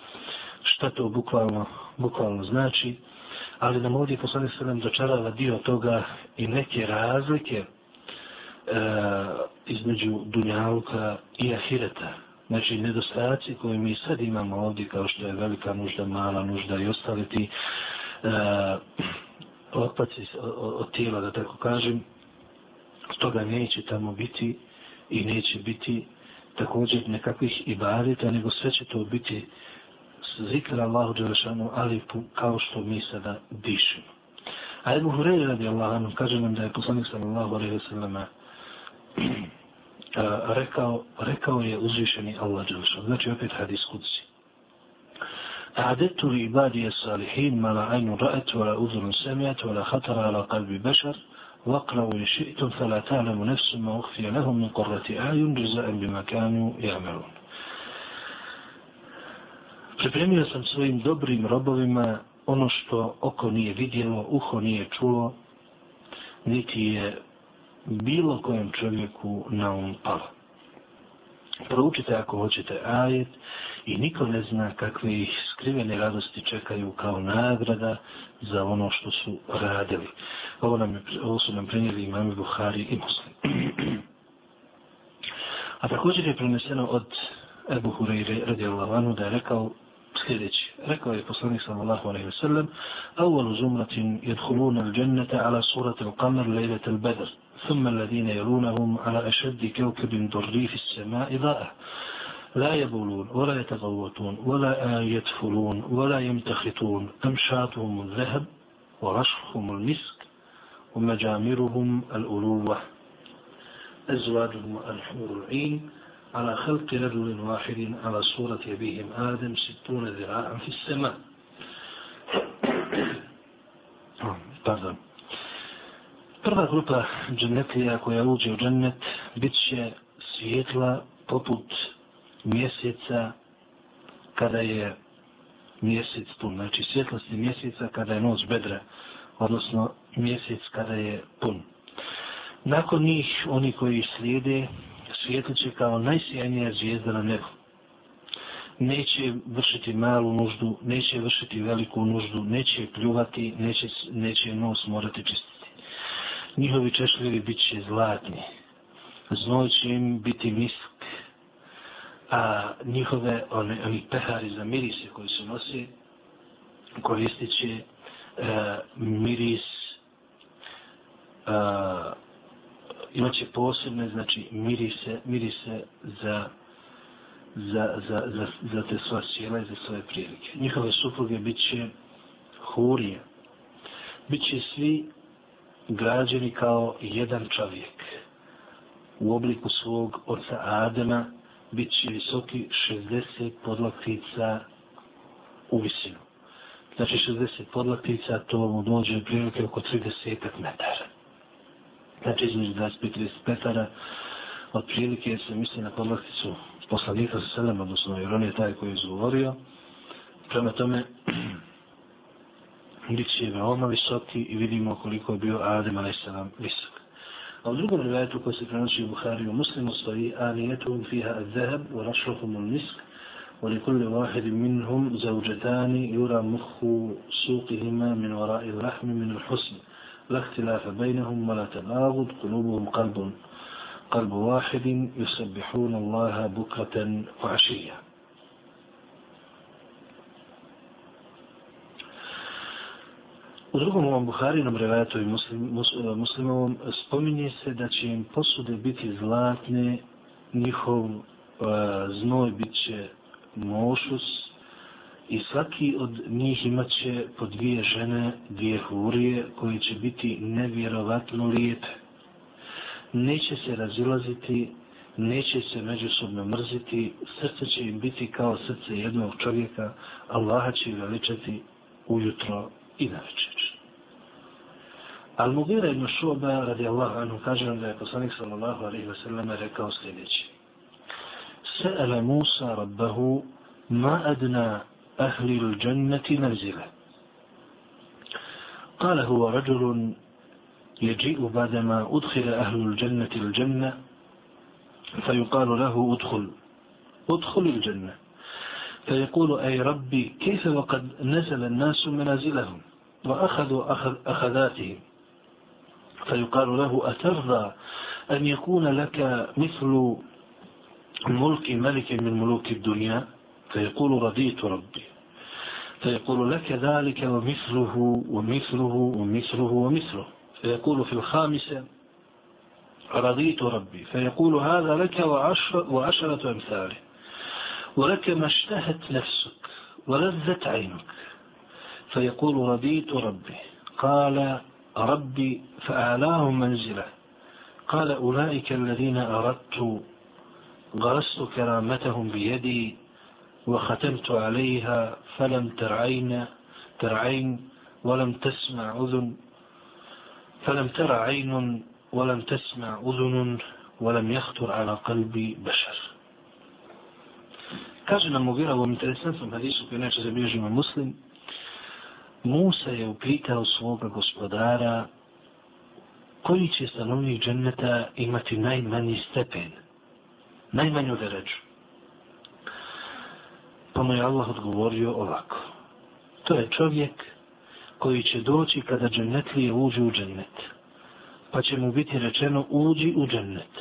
šta to bukvalno, bukvalno znači, ali nam ovdje poslanik se nam dočarava dio toga i neke razlike e, između Dunjaluka i Ahireta. Znači, nedostajaci koje mi sad imamo ovdje, kao što je velika nužda, mala nužda i ostali ti e, otpaci od tijela, da tako kažem, toga neće tamo biti i neće biti također nekakvih ibadeta, nego sve će to biti zikra Allahu Đelešanu, ali kao što mi sada dišemo. A Ebu Hureyre radi Allah, kaže nam da je poslanik sallallahu alaihi wa sallam rekao, rekao je uzvišeni Allah Đelšan. Znači opet hadis kudsi. أعددت لعبادي الصالحين ما لا عين رأت ولا أذن سمعت ولا خطر على قلب بشر واقرأوا إن شئتم فلا تعلم نفس ما أخفي لهم من قرة أعين جزاء بما كانوا يعملون Pripremio sam svojim dobrim robovima ono što oko nije vidjelo, uho nije čulo, niti je bilo kojem čovjeku na um palo. Proučite ako hoćete ajet i niko ne zna kakve ih skrivene radosti čekaju kao nagrada za ono što su radili. Ovo, nam je, ovo su nam prenijeli imami Buhari i Muslim. A također je preneseno od Ebu Hureyre radijallahu anhu da je rekao sljedeći. Rekao je poslanik sallallahu alaihi wasallam, awal zumratin jedhuluna al-đennete ala surat al-qamar lejlet al-bedr, thumma alladine jelunahum ala ašeddi kevkebin dorri fi sema ida'a. لا يبولون ولا يتغوطون ولا يدفلون ولا يمتخطون أمشاتهم الذهب ورشخهم المسك ومجامرهم الألوة أزواجهم الحور العين على خلق رجل واحد على صورة أبيهم آدم ستون ذراعا في السماء Pardon. Prva grupa džennetlija koja uđe u džennet bit će svijetla poput mjeseca kada je mjesec pun. Znači svjetlosti mjeseca kada je noć bedra, odnosno mjesec kada je pun. Nakon njih, oni koji slijede, svijetliće kao najsjajnija zvijezda na nebu. Neće vršiti malu nuždu, neće vršiti veliku nuždu, neće pljuvati, neće, neće nos morati čistiti. Njihovi češljevi bit će zlatni, znoj će im biti misk, a njihove one, oni pehari za mirise koji se nosi, koristit će e, miris e, imaće posebne, znači, mirise, mirise za, za, za, za, za te svoje sjela i za svoje prilike. Njihove supruge bit će hurije. Biće svi građeni kao jedan čovjek. U obliku svog oca Adema bit će visoki 60 podlaktica u visinu. Znači 60 podlaktica, to mu dođe prilike oko 30 metara znači između 25-30 petara, od prilike se misli na podlakticu poslanika sa selem, odnosno jer on je taj koji je izgovorio. Prema tome, bit će veoma visoki i vidimo koliko je bio Adem a.s. visok. A u drugom rivajetu koji se prenosi u Buhari u muslimu stoji Anijetum fiha al-zahab wa rašrohum al-misk ولكل واحد منهم زوجتان يرى مخ سوقهما من وراء اللحم من الحسن لا اختلاف بينهم ولا تناغض قلوبهم قلب قلب واحد يسبحون الله بكرة وعشية U drugom ovom Buharinom revajatu i muslim, mus, muslimovom spominje se da će im posude biti zlatne, njihov uh, znoj bit će mošus, i svaki od njih imaće po dvije žene, dvije hurije, koje će biti nevjerovatno lijepe. Neće se razilaziti, neće se međusobno mrziti, srce će im biti kao srce jednog čovjeka, Allaha će veličati ujutro i na večer. Al Mugira ibn Šuba, radi Allah, anhu kaže da je poslanik sallallahu alaihi wasallam rekao sljedeći. Sa'ala Musa rabbahu ma adna أهل الجنة منزلة. قال هو رجل يجيء بعدما أدخل أهل الجنة الجنة فيقال له ادخل ادخل الجنة. فيقول أي ربي كيف وقد نزل الناس منازلهم وأخذوا أخذ أخذاتهم؟ فيقال له أترضى أن يكون لك مثل ملك ملك من ملوك الدنيا؟ فيقول رضيت ربي. فيقول لك ذلك ومثله ومثله ومثله ومثله. فيقول في الخامسة رضيت ربي. فيقول هذا لك وعشر وعشرة أمثاله. ولك ما اشتهت نفسك ولذت عينك. فيقول رضيت ربي. قال ربي فأعلاهم منزله. قال أولئك الذين أردت غرست كرامتهم بيدي وختمت عليها فلم ترعين ترعين ولم تسمع أذن فلم تر عين ولم تسمع أذن ولم يخطر على قلب بشر Kaže nam Mugira u ovom interesantnom hadisu koji neće zabilježimo muslim, Musa je upitao svoga gospodara koji će stanovnik dženneta imati najmanji stepen, najmanju deređu. Pa mu je Allah odgovorio ovako. To je čovjek koji će doći kada džennetlije uđe u džennet. Pa će mu biti rečeno uđi u džennet.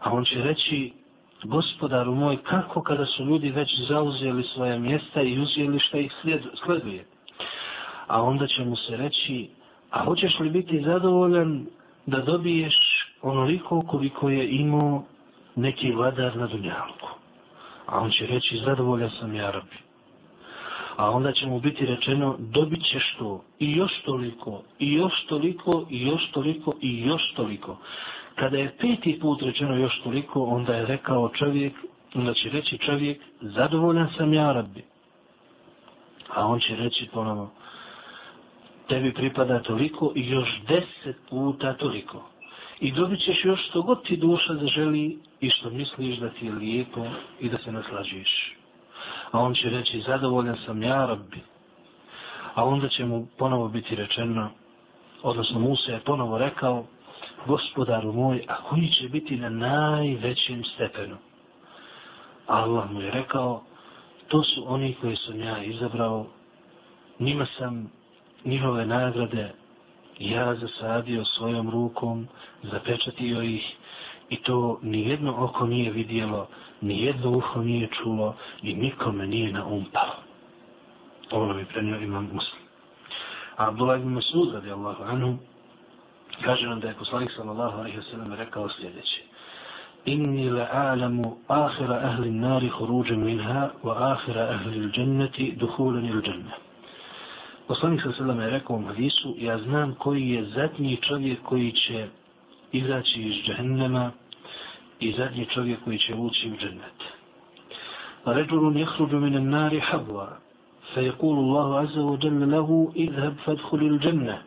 A on će reći gospodaru moj, kako kada su ljudi već zauzeli svoje mjesta i uzeli šta ih sleduje? A onda će mu se reći, a hoćeš li biti zadovoljan da dobiješ onoliko koliko je imao neki vladar na dunjalku? A on će reći, zadovoljan sam ja rabi. A onda će mu biti rečeno, dobit ćeš to i još toliko, i još toliko, i još toliko, i još toliko. Kada je peti put rečeno još toliko, onda je rekao čovjek, onda će reći čovjek, zadovoljan sam ja rabi. A on će reći ponovno, tebi pripada toliko i još deset puta toliko. I dobit ćeš još što god ti duša zaželi i što misliš da ti je lijepo i da se naslađuješ. A on će reći, zadovoljan sam ja, rabbi. A onda će mu ponovo biti rečeno, odnosno Musa je ponovo rekao, gospodaru moj, a koji će biti na najvećem stepenu? Allah mu je rekao, to su oni koji sam ja izabrao, njima sam njihove nagrade ja zasadio svojom rukom, zapečatio ih i to nijedno oko nije vidjelo, nijedno uho nije čulo i nikome nije naumpalo. Ovo mi prenio imam muslim. A Abdullah ibn Masud radi Allahu anhu kaže nam da je poslanik sallallahu alaihi wa sallam rekao sljedeće. Inni la a'lamu ahira ahli nari huruđem minha wa ahira ahli dženneti duhulen il dženne. Poslanik sa selama je rekao u hadisu, ja znam koji je zadnji čovjek koji će izaći iz džehennema i zadnji čovjek koji će ući u džennet. رجل يخرج من النار حبوا فيقول الله عز وجل له اذهب فادخل الجنة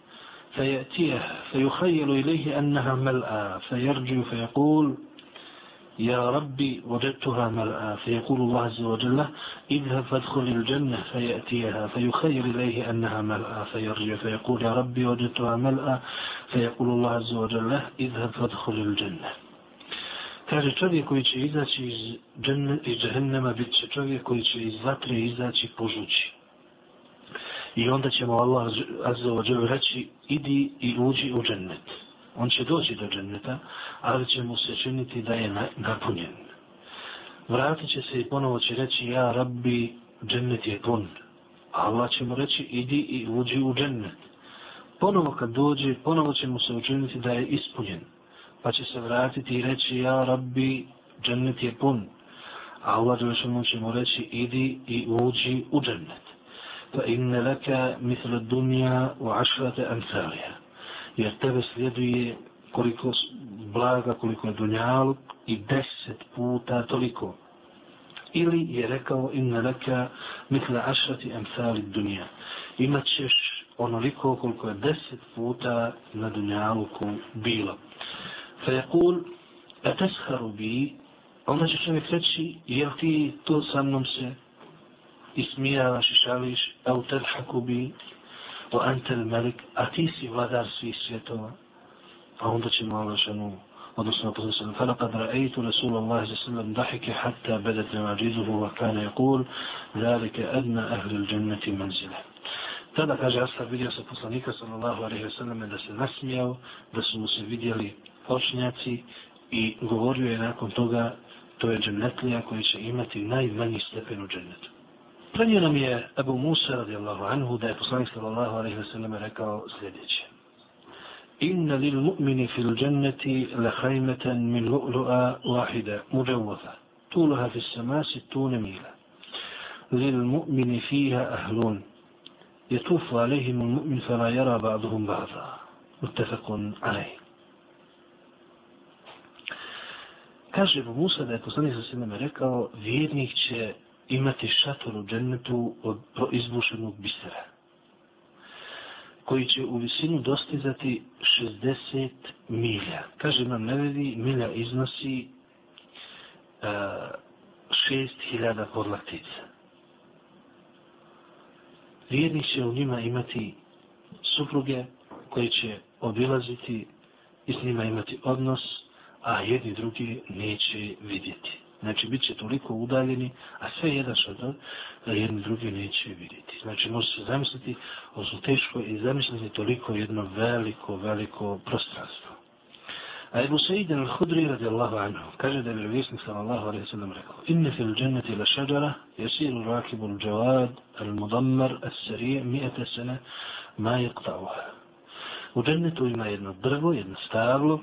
فيأتيه فيخيل إليه أنها ملأى فيرجع فيقول يا ربي وجدتها ملأى فيقول الله عز وجل اذهب فادخل الجنة فيأتيها فيخير إليه أنها ملأى فيرجع فيقول يا ربي وجدتها ملأى فيقول الله عز وجل اذهب فادخل الجنة Kaže čovjek koji će izaći iz, dženne, iz džehennema, bit će čovjek koji će iz vatre izaći požući. I onda ćemo Allah azza wa jalla reći, idi i uđi u džennet. On će doći do dženneta, ali će mu se činiti da je napunjen. Vratit će se i ponovo će reći, ja rabbi, džennet je pun. Allah će mu reći, idi i uđi u džennet. Ponovo kad dođe, ponovo će mu se učiniti da je ispunjen. Pa će se vratiti i reći, ja rabbi, džennet je pun. A Allah će mu reći, idi i uđi u džennet. Fa inne laka misle dunja u ašrate amsalija jer tebe sljeduje koliko blaga, koliko je dunjaluk i deset puta toliko. Ili je rekao inna leka mitla ašrati emsali dunja. Imaćeš onoliko koliko je deset puta na dunjaluku bilo. Fa je kul, a tesharu bi, onda će čovjek reći, jel ti to sa mnom se ismijavaš i šališ, a u bi, wa antel melik, a ti si vladar svih svjetova. A onda će malo šanu, odnosno posle sallam, فَلَقَدْ رَأَيْتُ رَسُولَ اللَّهِ سَلَّمْ دَحِكِ حَتَّى بَدَتْ نَمَاجِزُهُ وَكَانَ يَقُولُ ذَلِكَ أَدْنَ أَهْلِ الْجَنَّةِ مَنْزِلَهِ Tada kaže Ashab vidio se poslanika sallallahu alaihi wa sallam da se nasmijao, da su mu se vidjeli očnjaci i govorio je nakon toga to je džennetlija koji će imati najmanji stepen u džennetu. Prenio nam je Abu Musa radijallahu anhu da je poslanik sallallahu alaihi wa sallam rekao sljedeće. Inna lil mu'mini fil dženneti la hajmetan min lu'lu'a wahida muđavvaza. Tulaha fi samasi tune mila. Lil mu'mini fiha ahlun. يطوف عليهم المؤمن فلا يرى بعضهم بعضا متفق عليه kaže Abu Musa da je poslanik sa sveme rekao vjernik će imati šator u džennetu od proizbušenog bisera koji će u visinu dostizati 60 milja. Kaže nam nevedi, milja iznosi e, uh, 6000 podlaktica. Vjerni će u njima imati supruge koje će obilaziti i s njima imati odnos, a jedni drugi neće vidjeti. Znači, bit će toliko udaljeni, a sve jedan što to, da jedni drugi neće vidjeti. Znači, može se zamisliti, odnosno teško i zamisliti toliko jedno veliko, veliko prostranstvo. A Ebu Sejden al-Hudri radijallahu anhu kaže da je vjerovjesnik sallallahu alaihi sallam rekao Inne fil dženneti la šađara jesiru rakibu al-đavad al-mudammar al-sarije mijete sene ma je. U džennetu ima jedno drvo, jedno stavlo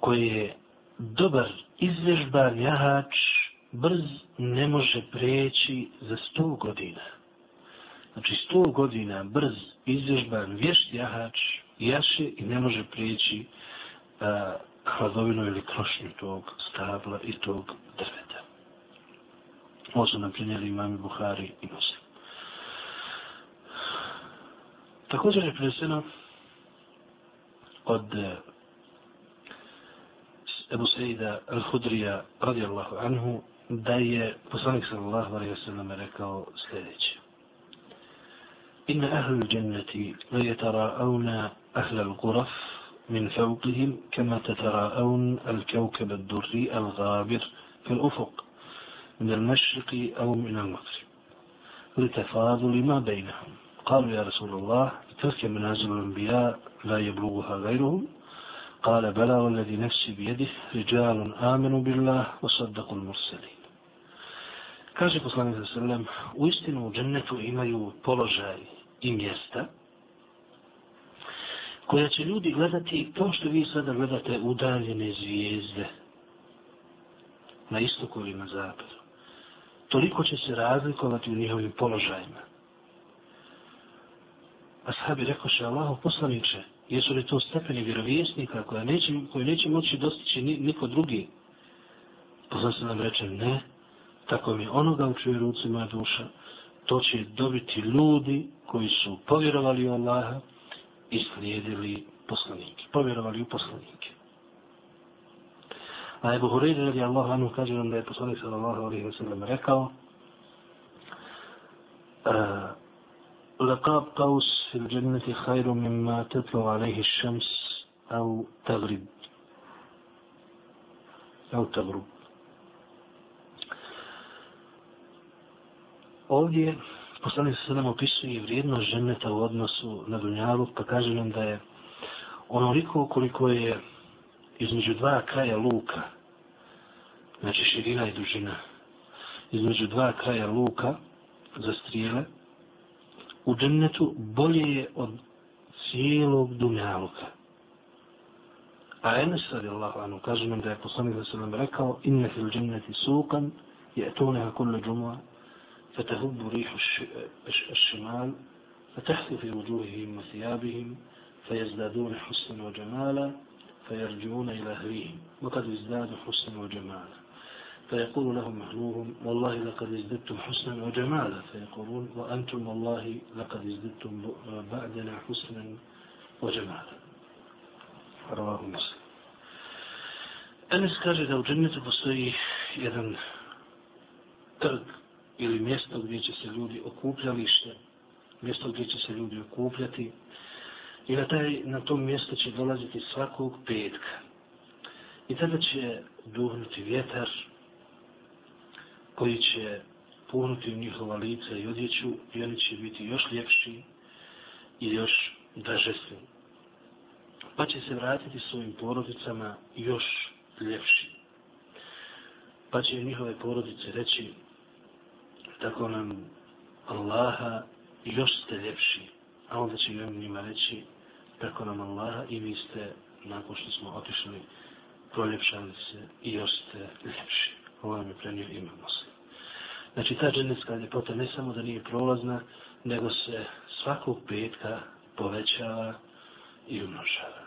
koje je dobar izvježban jahač brz ne može preći za sto godina. Znači sto godina brz izvežban vješt jahač jaše i ne može preći a, hladovinu ili krošnju tog stabla i tog drveta. Ovo su nam prinjeli imami Buhari i Muslim. Također je preseno od Ebu Sejda al-Hudrija radijallahu anhu da je poslanik sallallahu alaihi wa sallam rekao sljedeće. Inna ahlu dženneti le jetara'auna ahla al-guraf من فوقهم كما تتراءون الكوكب الدري الغابر في الأفق من المشرق أو من المغرب لتفاضل ما بينهم قالوا يا رسول الله تلك منازل الأنبياء لا يبلغها غيرهم قال بلى والذي نفسي بيده رجال آمنوا بالله وصدقوا المرسلين Kaže poslanik sa sallam, u istinu u džennetu imaju položaj i mjesta koja će ljudi gledati kao što vi sada gledate udaljene zvijezde na istoku ili na zapadu. Toliko će se razlikovati u njihovim položajima. A sahabi rekoše Allahu poslaniče, jesu li to stepeni vjerovjesnika koje neće, koji neće moći dostići niko drugi? Poznan se nam reče, ne, tako mi onoga u čuje ruci moja duša, to će dobiti ljudi koji su povjerovali u Allaha, i slijedili poslanike, povjerovali u poslanike. A Ebu Hureyre radi Allah anu kaže nam da je poslanik sallallahu alaihi wa sallam rekao e, لقاب قوس في الجنة خير مما تطلع عليه الشمس أو تغرب أو تغرب Ovdje poslanik se nam opisuje vrijednost ženeta u odnosu na dunjalu, pa kaže nam da je onoliko koliko je između dva kraja luka, znači širina i dužina, između dva kraja luka za strijele, u džennetu bolje je od cijelog dunjaluka. A Enes radijallahu anhu kaže nam da je poslanik se nam rekao inne fil dženneti sukan je to neka kulle džumua فتهب ريح الشمال فتحث في وجوههم وثيابهم فيزدادون حسنا وجمالا فيرجعون إلى أهليهم وقد ازدادوا حسنا وجمالا فيقول لهم أهلوهم والله لقد ازددتم حسنا وجمالا فيقولون وأنتم والله لقد ازددتم بعدنا حسنا وجمالا رواه مسلم أنس kaže da u džennetu postoji jedan trg ili mjesto gdje će se ljudi okupljalište, mjesto gdje će se ljudi okupljati i na, taj, na tom mjesto će dolaziti svakog petka. I tada će duhnuti vjetar koji će punuti u njihova lica i odjeću i oni će biti još ljepši i još dražesni. Pa će se vratiti svojim porodicama još ljepši. Pa će njihove porodice reći tako nam Allaha još ste ljepši. A onda će vam njima reći tako nam Allaha i vi ste nakon što smo otišli proljepšali se i još ste ljepši ovaj mi prenio imam muslim. Znači ta dženevska ljepota ne samo da nije prolazna, nego se svakog petka povećava i umnožava.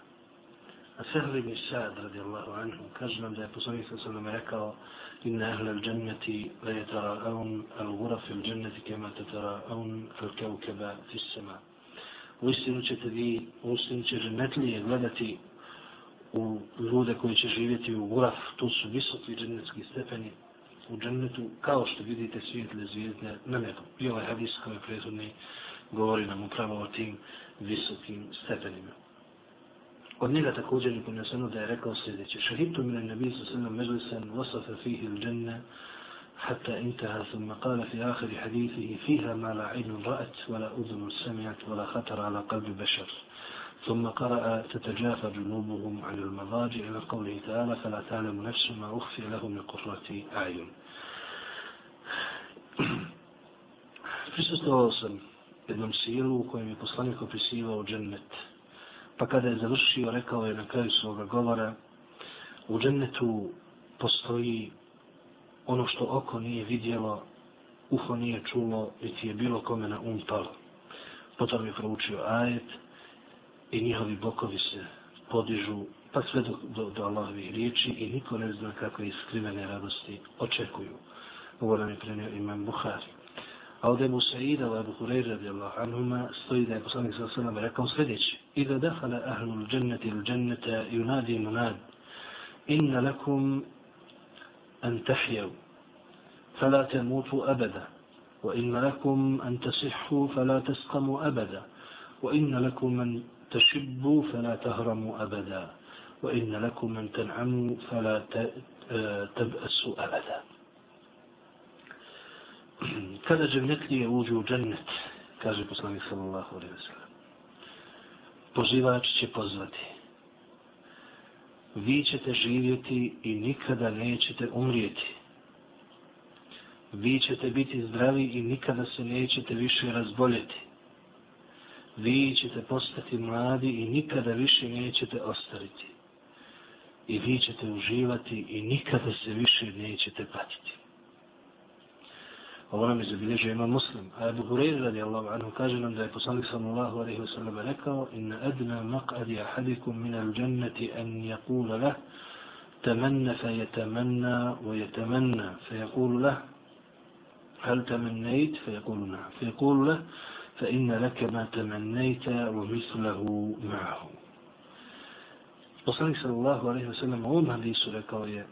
A sehli mi sad, radi Allahu anhu, kaže nam da je poslanik sam nam rekao inna ahle al džennati la je tara aun al guraf il džennati kema te tara aun al kevkeba fissema. U istinu ćete vi, u istinu će gledati u ljude koji će živjeti u Guraf, to su visoki džennetski stepeni u džennetu, kao što vidite svijetle zvijezde na nebu. I ovaj hadis koji je prethodni govori nam upravo o tim visokim stepenima. Od njega također je poneseno da je rekao sljedeće. Šahidtu min nabi sa sallam međlisen wasafa fihi il dženne حتى انتهى ثم قال في آخر حديثه فيها ما لا عين رأت ولا أذن سمعت ولا خطر على قلب بشر ثم قرأ تتجافى جنوبهم عن المضاجع إلى قوله تعالى فلا تعلم نفس ما أخفي لهم من قرة أعين Prisustovao sam jednom silu u kojem je poslanik opisivao džennet. Pa kada je završio, rekao je na kraju svoga govora, u džennetu postoji ono što oko nije vidjelo, uho nije čulo, niti je bilo kome na um palo. Potom je proučio ajet i njihovi bokovi se podižu, pa sve do, do, do Allahovi riječi i niko ne zna kako je skrivene radosti očekuju. Ovo nam je prenio imam Buhari. A od Ebu Sa'ida, od Ebu Hureyre, radijallahu anhuma, stoji da je poslanik sa sallam rekao sljedeći. Ida dahala ahlu l-đenneti l-đenneta yunadi munad. Inna lakum أن تحيوا فلا تموتوا أبدا وإن لكم أن تصحوا فلا تسقموا أبدا وإن لكم أن تشبوا فلا تهرموا أبدا وإن لكم أن تنعموا فلا تبأسوا أبدا kada džennetlije uđu u džennet, kaže poslanik sallallahu alaihi wa sallam, pozivač će pozvati. Vi ćete živjeti i nikada nećete umrijeti. Vi ćete biti zdravi i nikada se nećete više razboljeti. Vi ćete postati mladi i nikada više nećete ostariti. I vi ćete uživati i nikada se više nećete patiti. Ovo nam je zabilježio ima muslim. A Hureyri radi Allahu anhu kaže nam da je poslanik sallallahu alaihi wa sallam rekao inna adna maq'adi ahadikum min al jannati an yakula lah تمنى فيتمنى ويتمنى فيقول له هل تمنيت فيقول نعم فيقول له فإن لك ما تمنيت ومثله معه Poslanik sallallahu alaihi wa sallam u ovom hadisu rekao je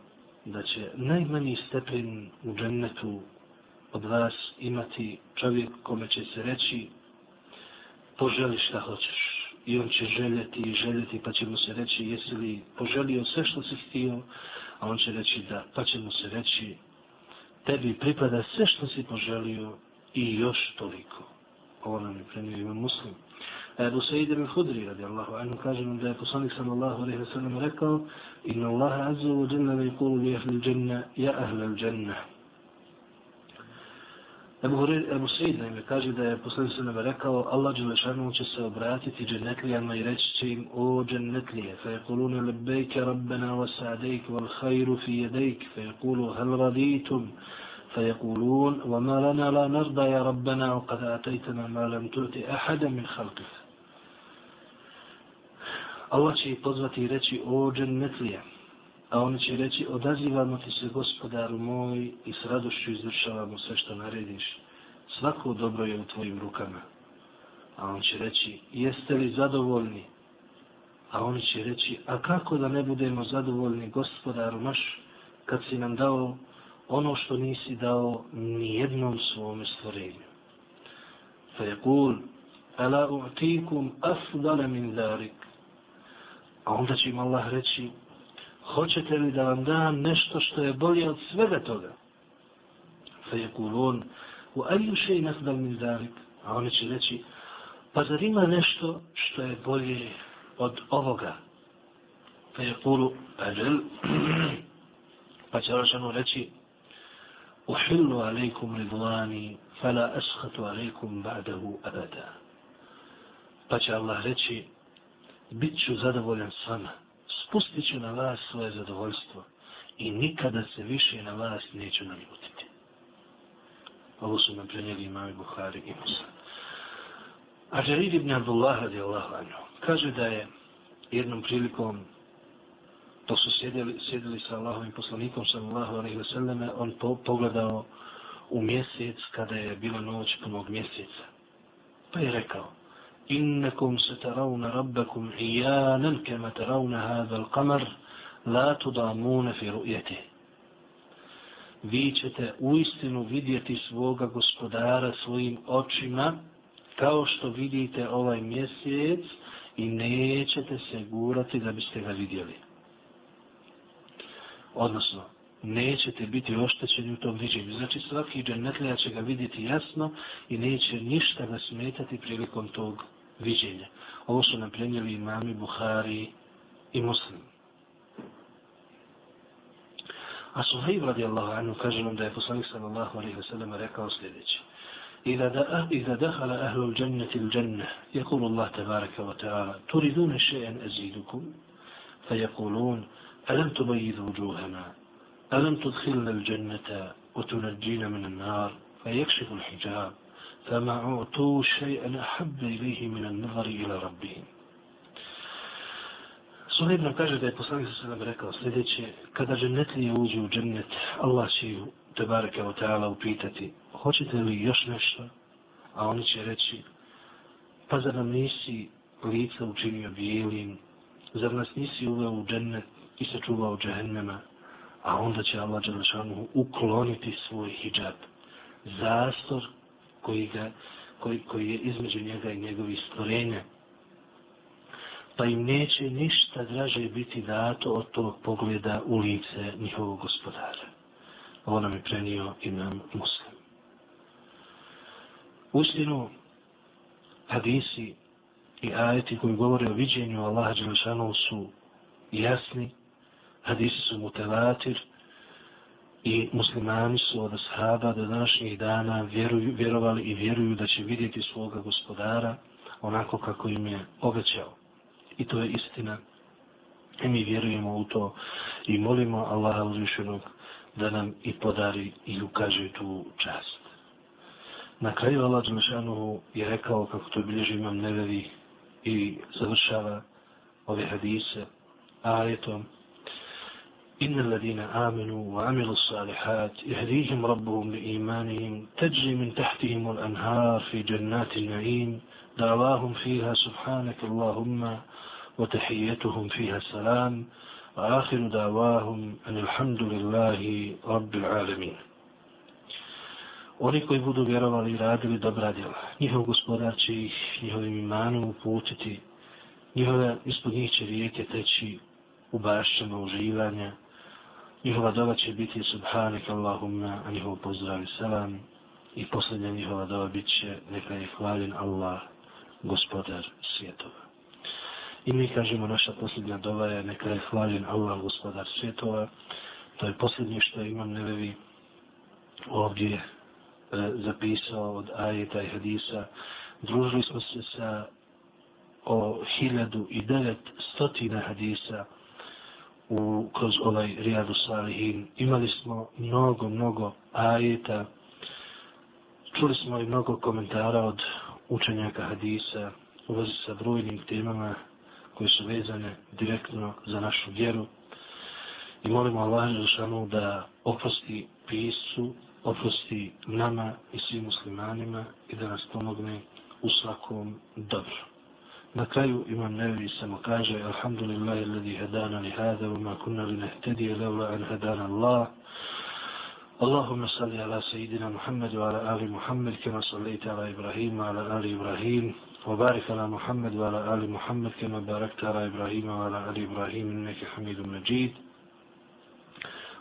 da će najmanji stepen u džennetu od vas imati čovjek kome će se reći poželi šta hoćeš i on će željeti i željeti pa će mu se reći jesi li poželio sve što si htio a on će reći da pa će mu se reći tebi pripada sve što si poželio i još toliko ovo nam je premio ima muslim Ebu Sejid ibn Hudri radi Allahu anhu kaže nam da je poslanik sallallahu alaihi wa sallam rekao inna Allaha azza wa jalla ve yqulu li ahli al-janna ya ahli al-janna Ebu, Ebu Sejid naime kaže da je poslednji se nam rekao Allah Đelešanu će se obratiti džennetlijama i reći će im o džennetlije fe jekulune lebejke rabbena wa sa'dejk wal khayru fi jedejk fe jekulu hal raditum فيقولون وما لنا لا نرضى la ربنا وقد آتيتنا ما لم تؤتي ma lam خلقك min Allah će ih pozvati i reći o džennetlijama A oni će reći, odazivamo ti se gospodaru moj i s radošću izvršavamo sve što narediš. Svako dobro je u tvojim rukama. A on će reći, jeste li zadovoljni? A oni će reći, a kako da ne budemo zadovoljni gospodaru naš, kad si nam dao ono što nisi dao ni jednom svome stvorenju. Fa je kul, ala u'tikum afdale min darik. A onda će im Allah reći, hoćete li da vam dam nešto što je bolje od svega toga? Fa je kulon, u aju še i nasdal min darik. A oni će reći, pa zar ima nešto što je bolje od ovoga? Fa je kulu, ađel, pa će Rošanu reći, أحل alejkum رضواني فلا أسخط عليكم ba'dahu abada. Pa će Allah reći, bit ću zadovoljan s vama, spustit ću na vas svoje zadovoljstvo i nikada se više na vas neću naljutiti. Ovo su nam prenijeli imami Buhari i Musa. A Jarid ibn Abdullah radijallahu anhu kaže da je jednom prilikom dok su sjedili, sjedili sa Allahovim poslanikom, sa Allahom, ali veseleme, on po, pogledao u mjesec kada je bila noć punog mjeseca. Pa je rekao, Innekum se tarauna rabbekum ijanan kema tarauna hadal kamar, la tudamuna fi rujeti. Vi ćete u istinu vidjeti svoga gospodara svojim očima, kao što vidite ovaj mjesec, i nećete se gurati da biste ga vidjeli Odnosno, nećete biti oštećeni u tom viđenju. Znači, svaki džennetlija će ga vidjeti jasno i neće ništa da smetati prilikom tog viđenja. Ovo su nam prenijeli imami Buhari i Muslim. A Suhaib radijallahu anhu kaže nam da je poslanik sallallahu alaihi wa sallam rekao sljedeće. إذا دخل أهل الجنة الجنة يقول الله تبارك وتعالى تريدون شيئا أزيدكم فيقولون ألم تبيض وجوهنا ألم تدخلنا الجنة وتنجينا من النار فيكشف الحجاب فما أعطوا شيئا أحب إليه من النظر إلى ربهم Suhejb nam kaže da je poslanik sa nam rekao sljedeće, kada džennetlije uđu u džennet, Allah će ju, te bareke o teala, upitati, hoćete li još nešto? A oni će reći, pa zar nam nisi lica učinio bijelim, zar nas nisi uveo u džennet i sačuvao džehennema, a onda će Allah Đelešanu ukloniti svoj hijab, zastor koji, ga, koji, koji je između njega i njegovih stvorenja, pa im neće ništa draže biti dato od tog pogleda u lice njihovog gospodara. Ovo nam je prenio imam muslim. Ustinu, hadisi i ajeti koji govore o viđenju Allaha Đelešanu su jasni, hadisi su mutevatir i muslimani su od ashaba do današnjih dana vjeruju, vjerovali i vjeruju da će vidjeti svoga gospodara onako kako im je obećao. I to je istina. I mi vjerujemo u to i molimo Allaha uzvišenog da nam i podari i ukaže tu čast. Na kraju Allah Đelešanuhu je rekao kako to bilježi imam nevevi i završava ove hadise ajetom إن الذين آمنوا وعملوا الصالحات يهديهم ربهم بإيمانهم تجري من تحتهم الأنهار في جنات النعيم دعواهم فيها سبحانك اللهم وتحيتهم فيها السلام وآخر دعواهم أن الحمد لله رب العالمين Oni koji budu vjerovali i radili dobra djela, njihov gospodar će ih njihovim imanom uputiti, njihove, ispod njih će rijeke teći u bašćama uživanja, njihova dova će biti subhanak Allahumma, a njihov pozdrav i selam. i posljednja njihova dova bit će neka je hvaljen Allah, gospodar svjetova. I mi kažemo naša posljednja dova je neka je hvaljen Allah, gospodar svjetova. To je posljednje što imam nevevi ovdje e, zapisao od ajeta i hadisa. Družili smo se sa o hiljadu i devet stotina hadisa u, kroz ovaj Rijadu Salihin. Imali smo mnogo, mnogo ajeta. Čuli smo i mnogo komentara od učenjaka hadisa u vezi sa brojnim temama koje su vezane direktno za našu vjeru. I molimo Allah Žešanu da oprosti pisu, oprosti nama i svim muslimanima i da nas pomogne u svakom dobru. Samo kaže Alhamdulillahi alladhi hadana li hada wa ma kunna li nehtedije levla an hadana Allah. اللهم صل على سيدنا محمد وعلى آل محمد كما صليت على إبراهيم وعلى آل إبراهيم وبارك على محمد وعلى آل محمد كما باركت على إبراهيم وعلى آل إبراهيم إنك حميد مجيد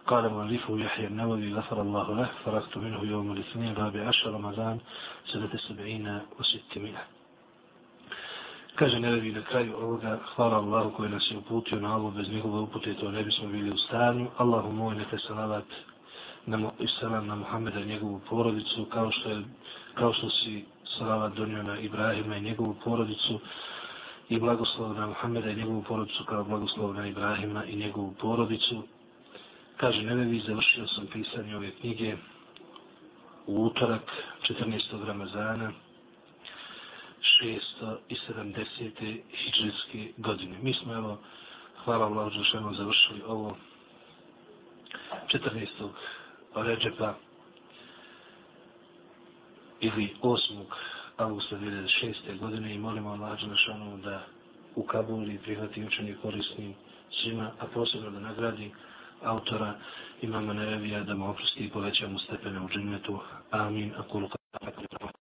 قال مؤلفه يحيى النووي غفر الله له فرغت منه يوم الاثنين الرابع عشر رمضان سنة السبعين وستمائة Kaže Nevevi na kraju ovoga, hvala Allahu koji nas je uputio na ovo, bez njegove upute to ne bismo bili u stanju. Allahu moj, neka salavat na, i salam na Muhammeda i njegovu porodicu, kao što, je, kao što si salavat donio na Ibrahima i njegovu porodicu, i blagoslov na Muhammeda i njegovu porodicu, kao blagoslov na Ibrahima i njegovu porodicu. Kaže, Nevevi, završio sam pisanje ove knjige u utorak 14. Ramazana 670. hijđarske godine. Mi smo, evo, hvala Allah, završili ovo 14. Ređepa ili 8. augusta 2006. godine i molimo Allah Đelešanu da u Kabuli prihvati učenje korisnim svima, a posebno da nagradi autora imama Nevevija da mu oprosti i poveća mu stepene u džennetu. Amin. Akulu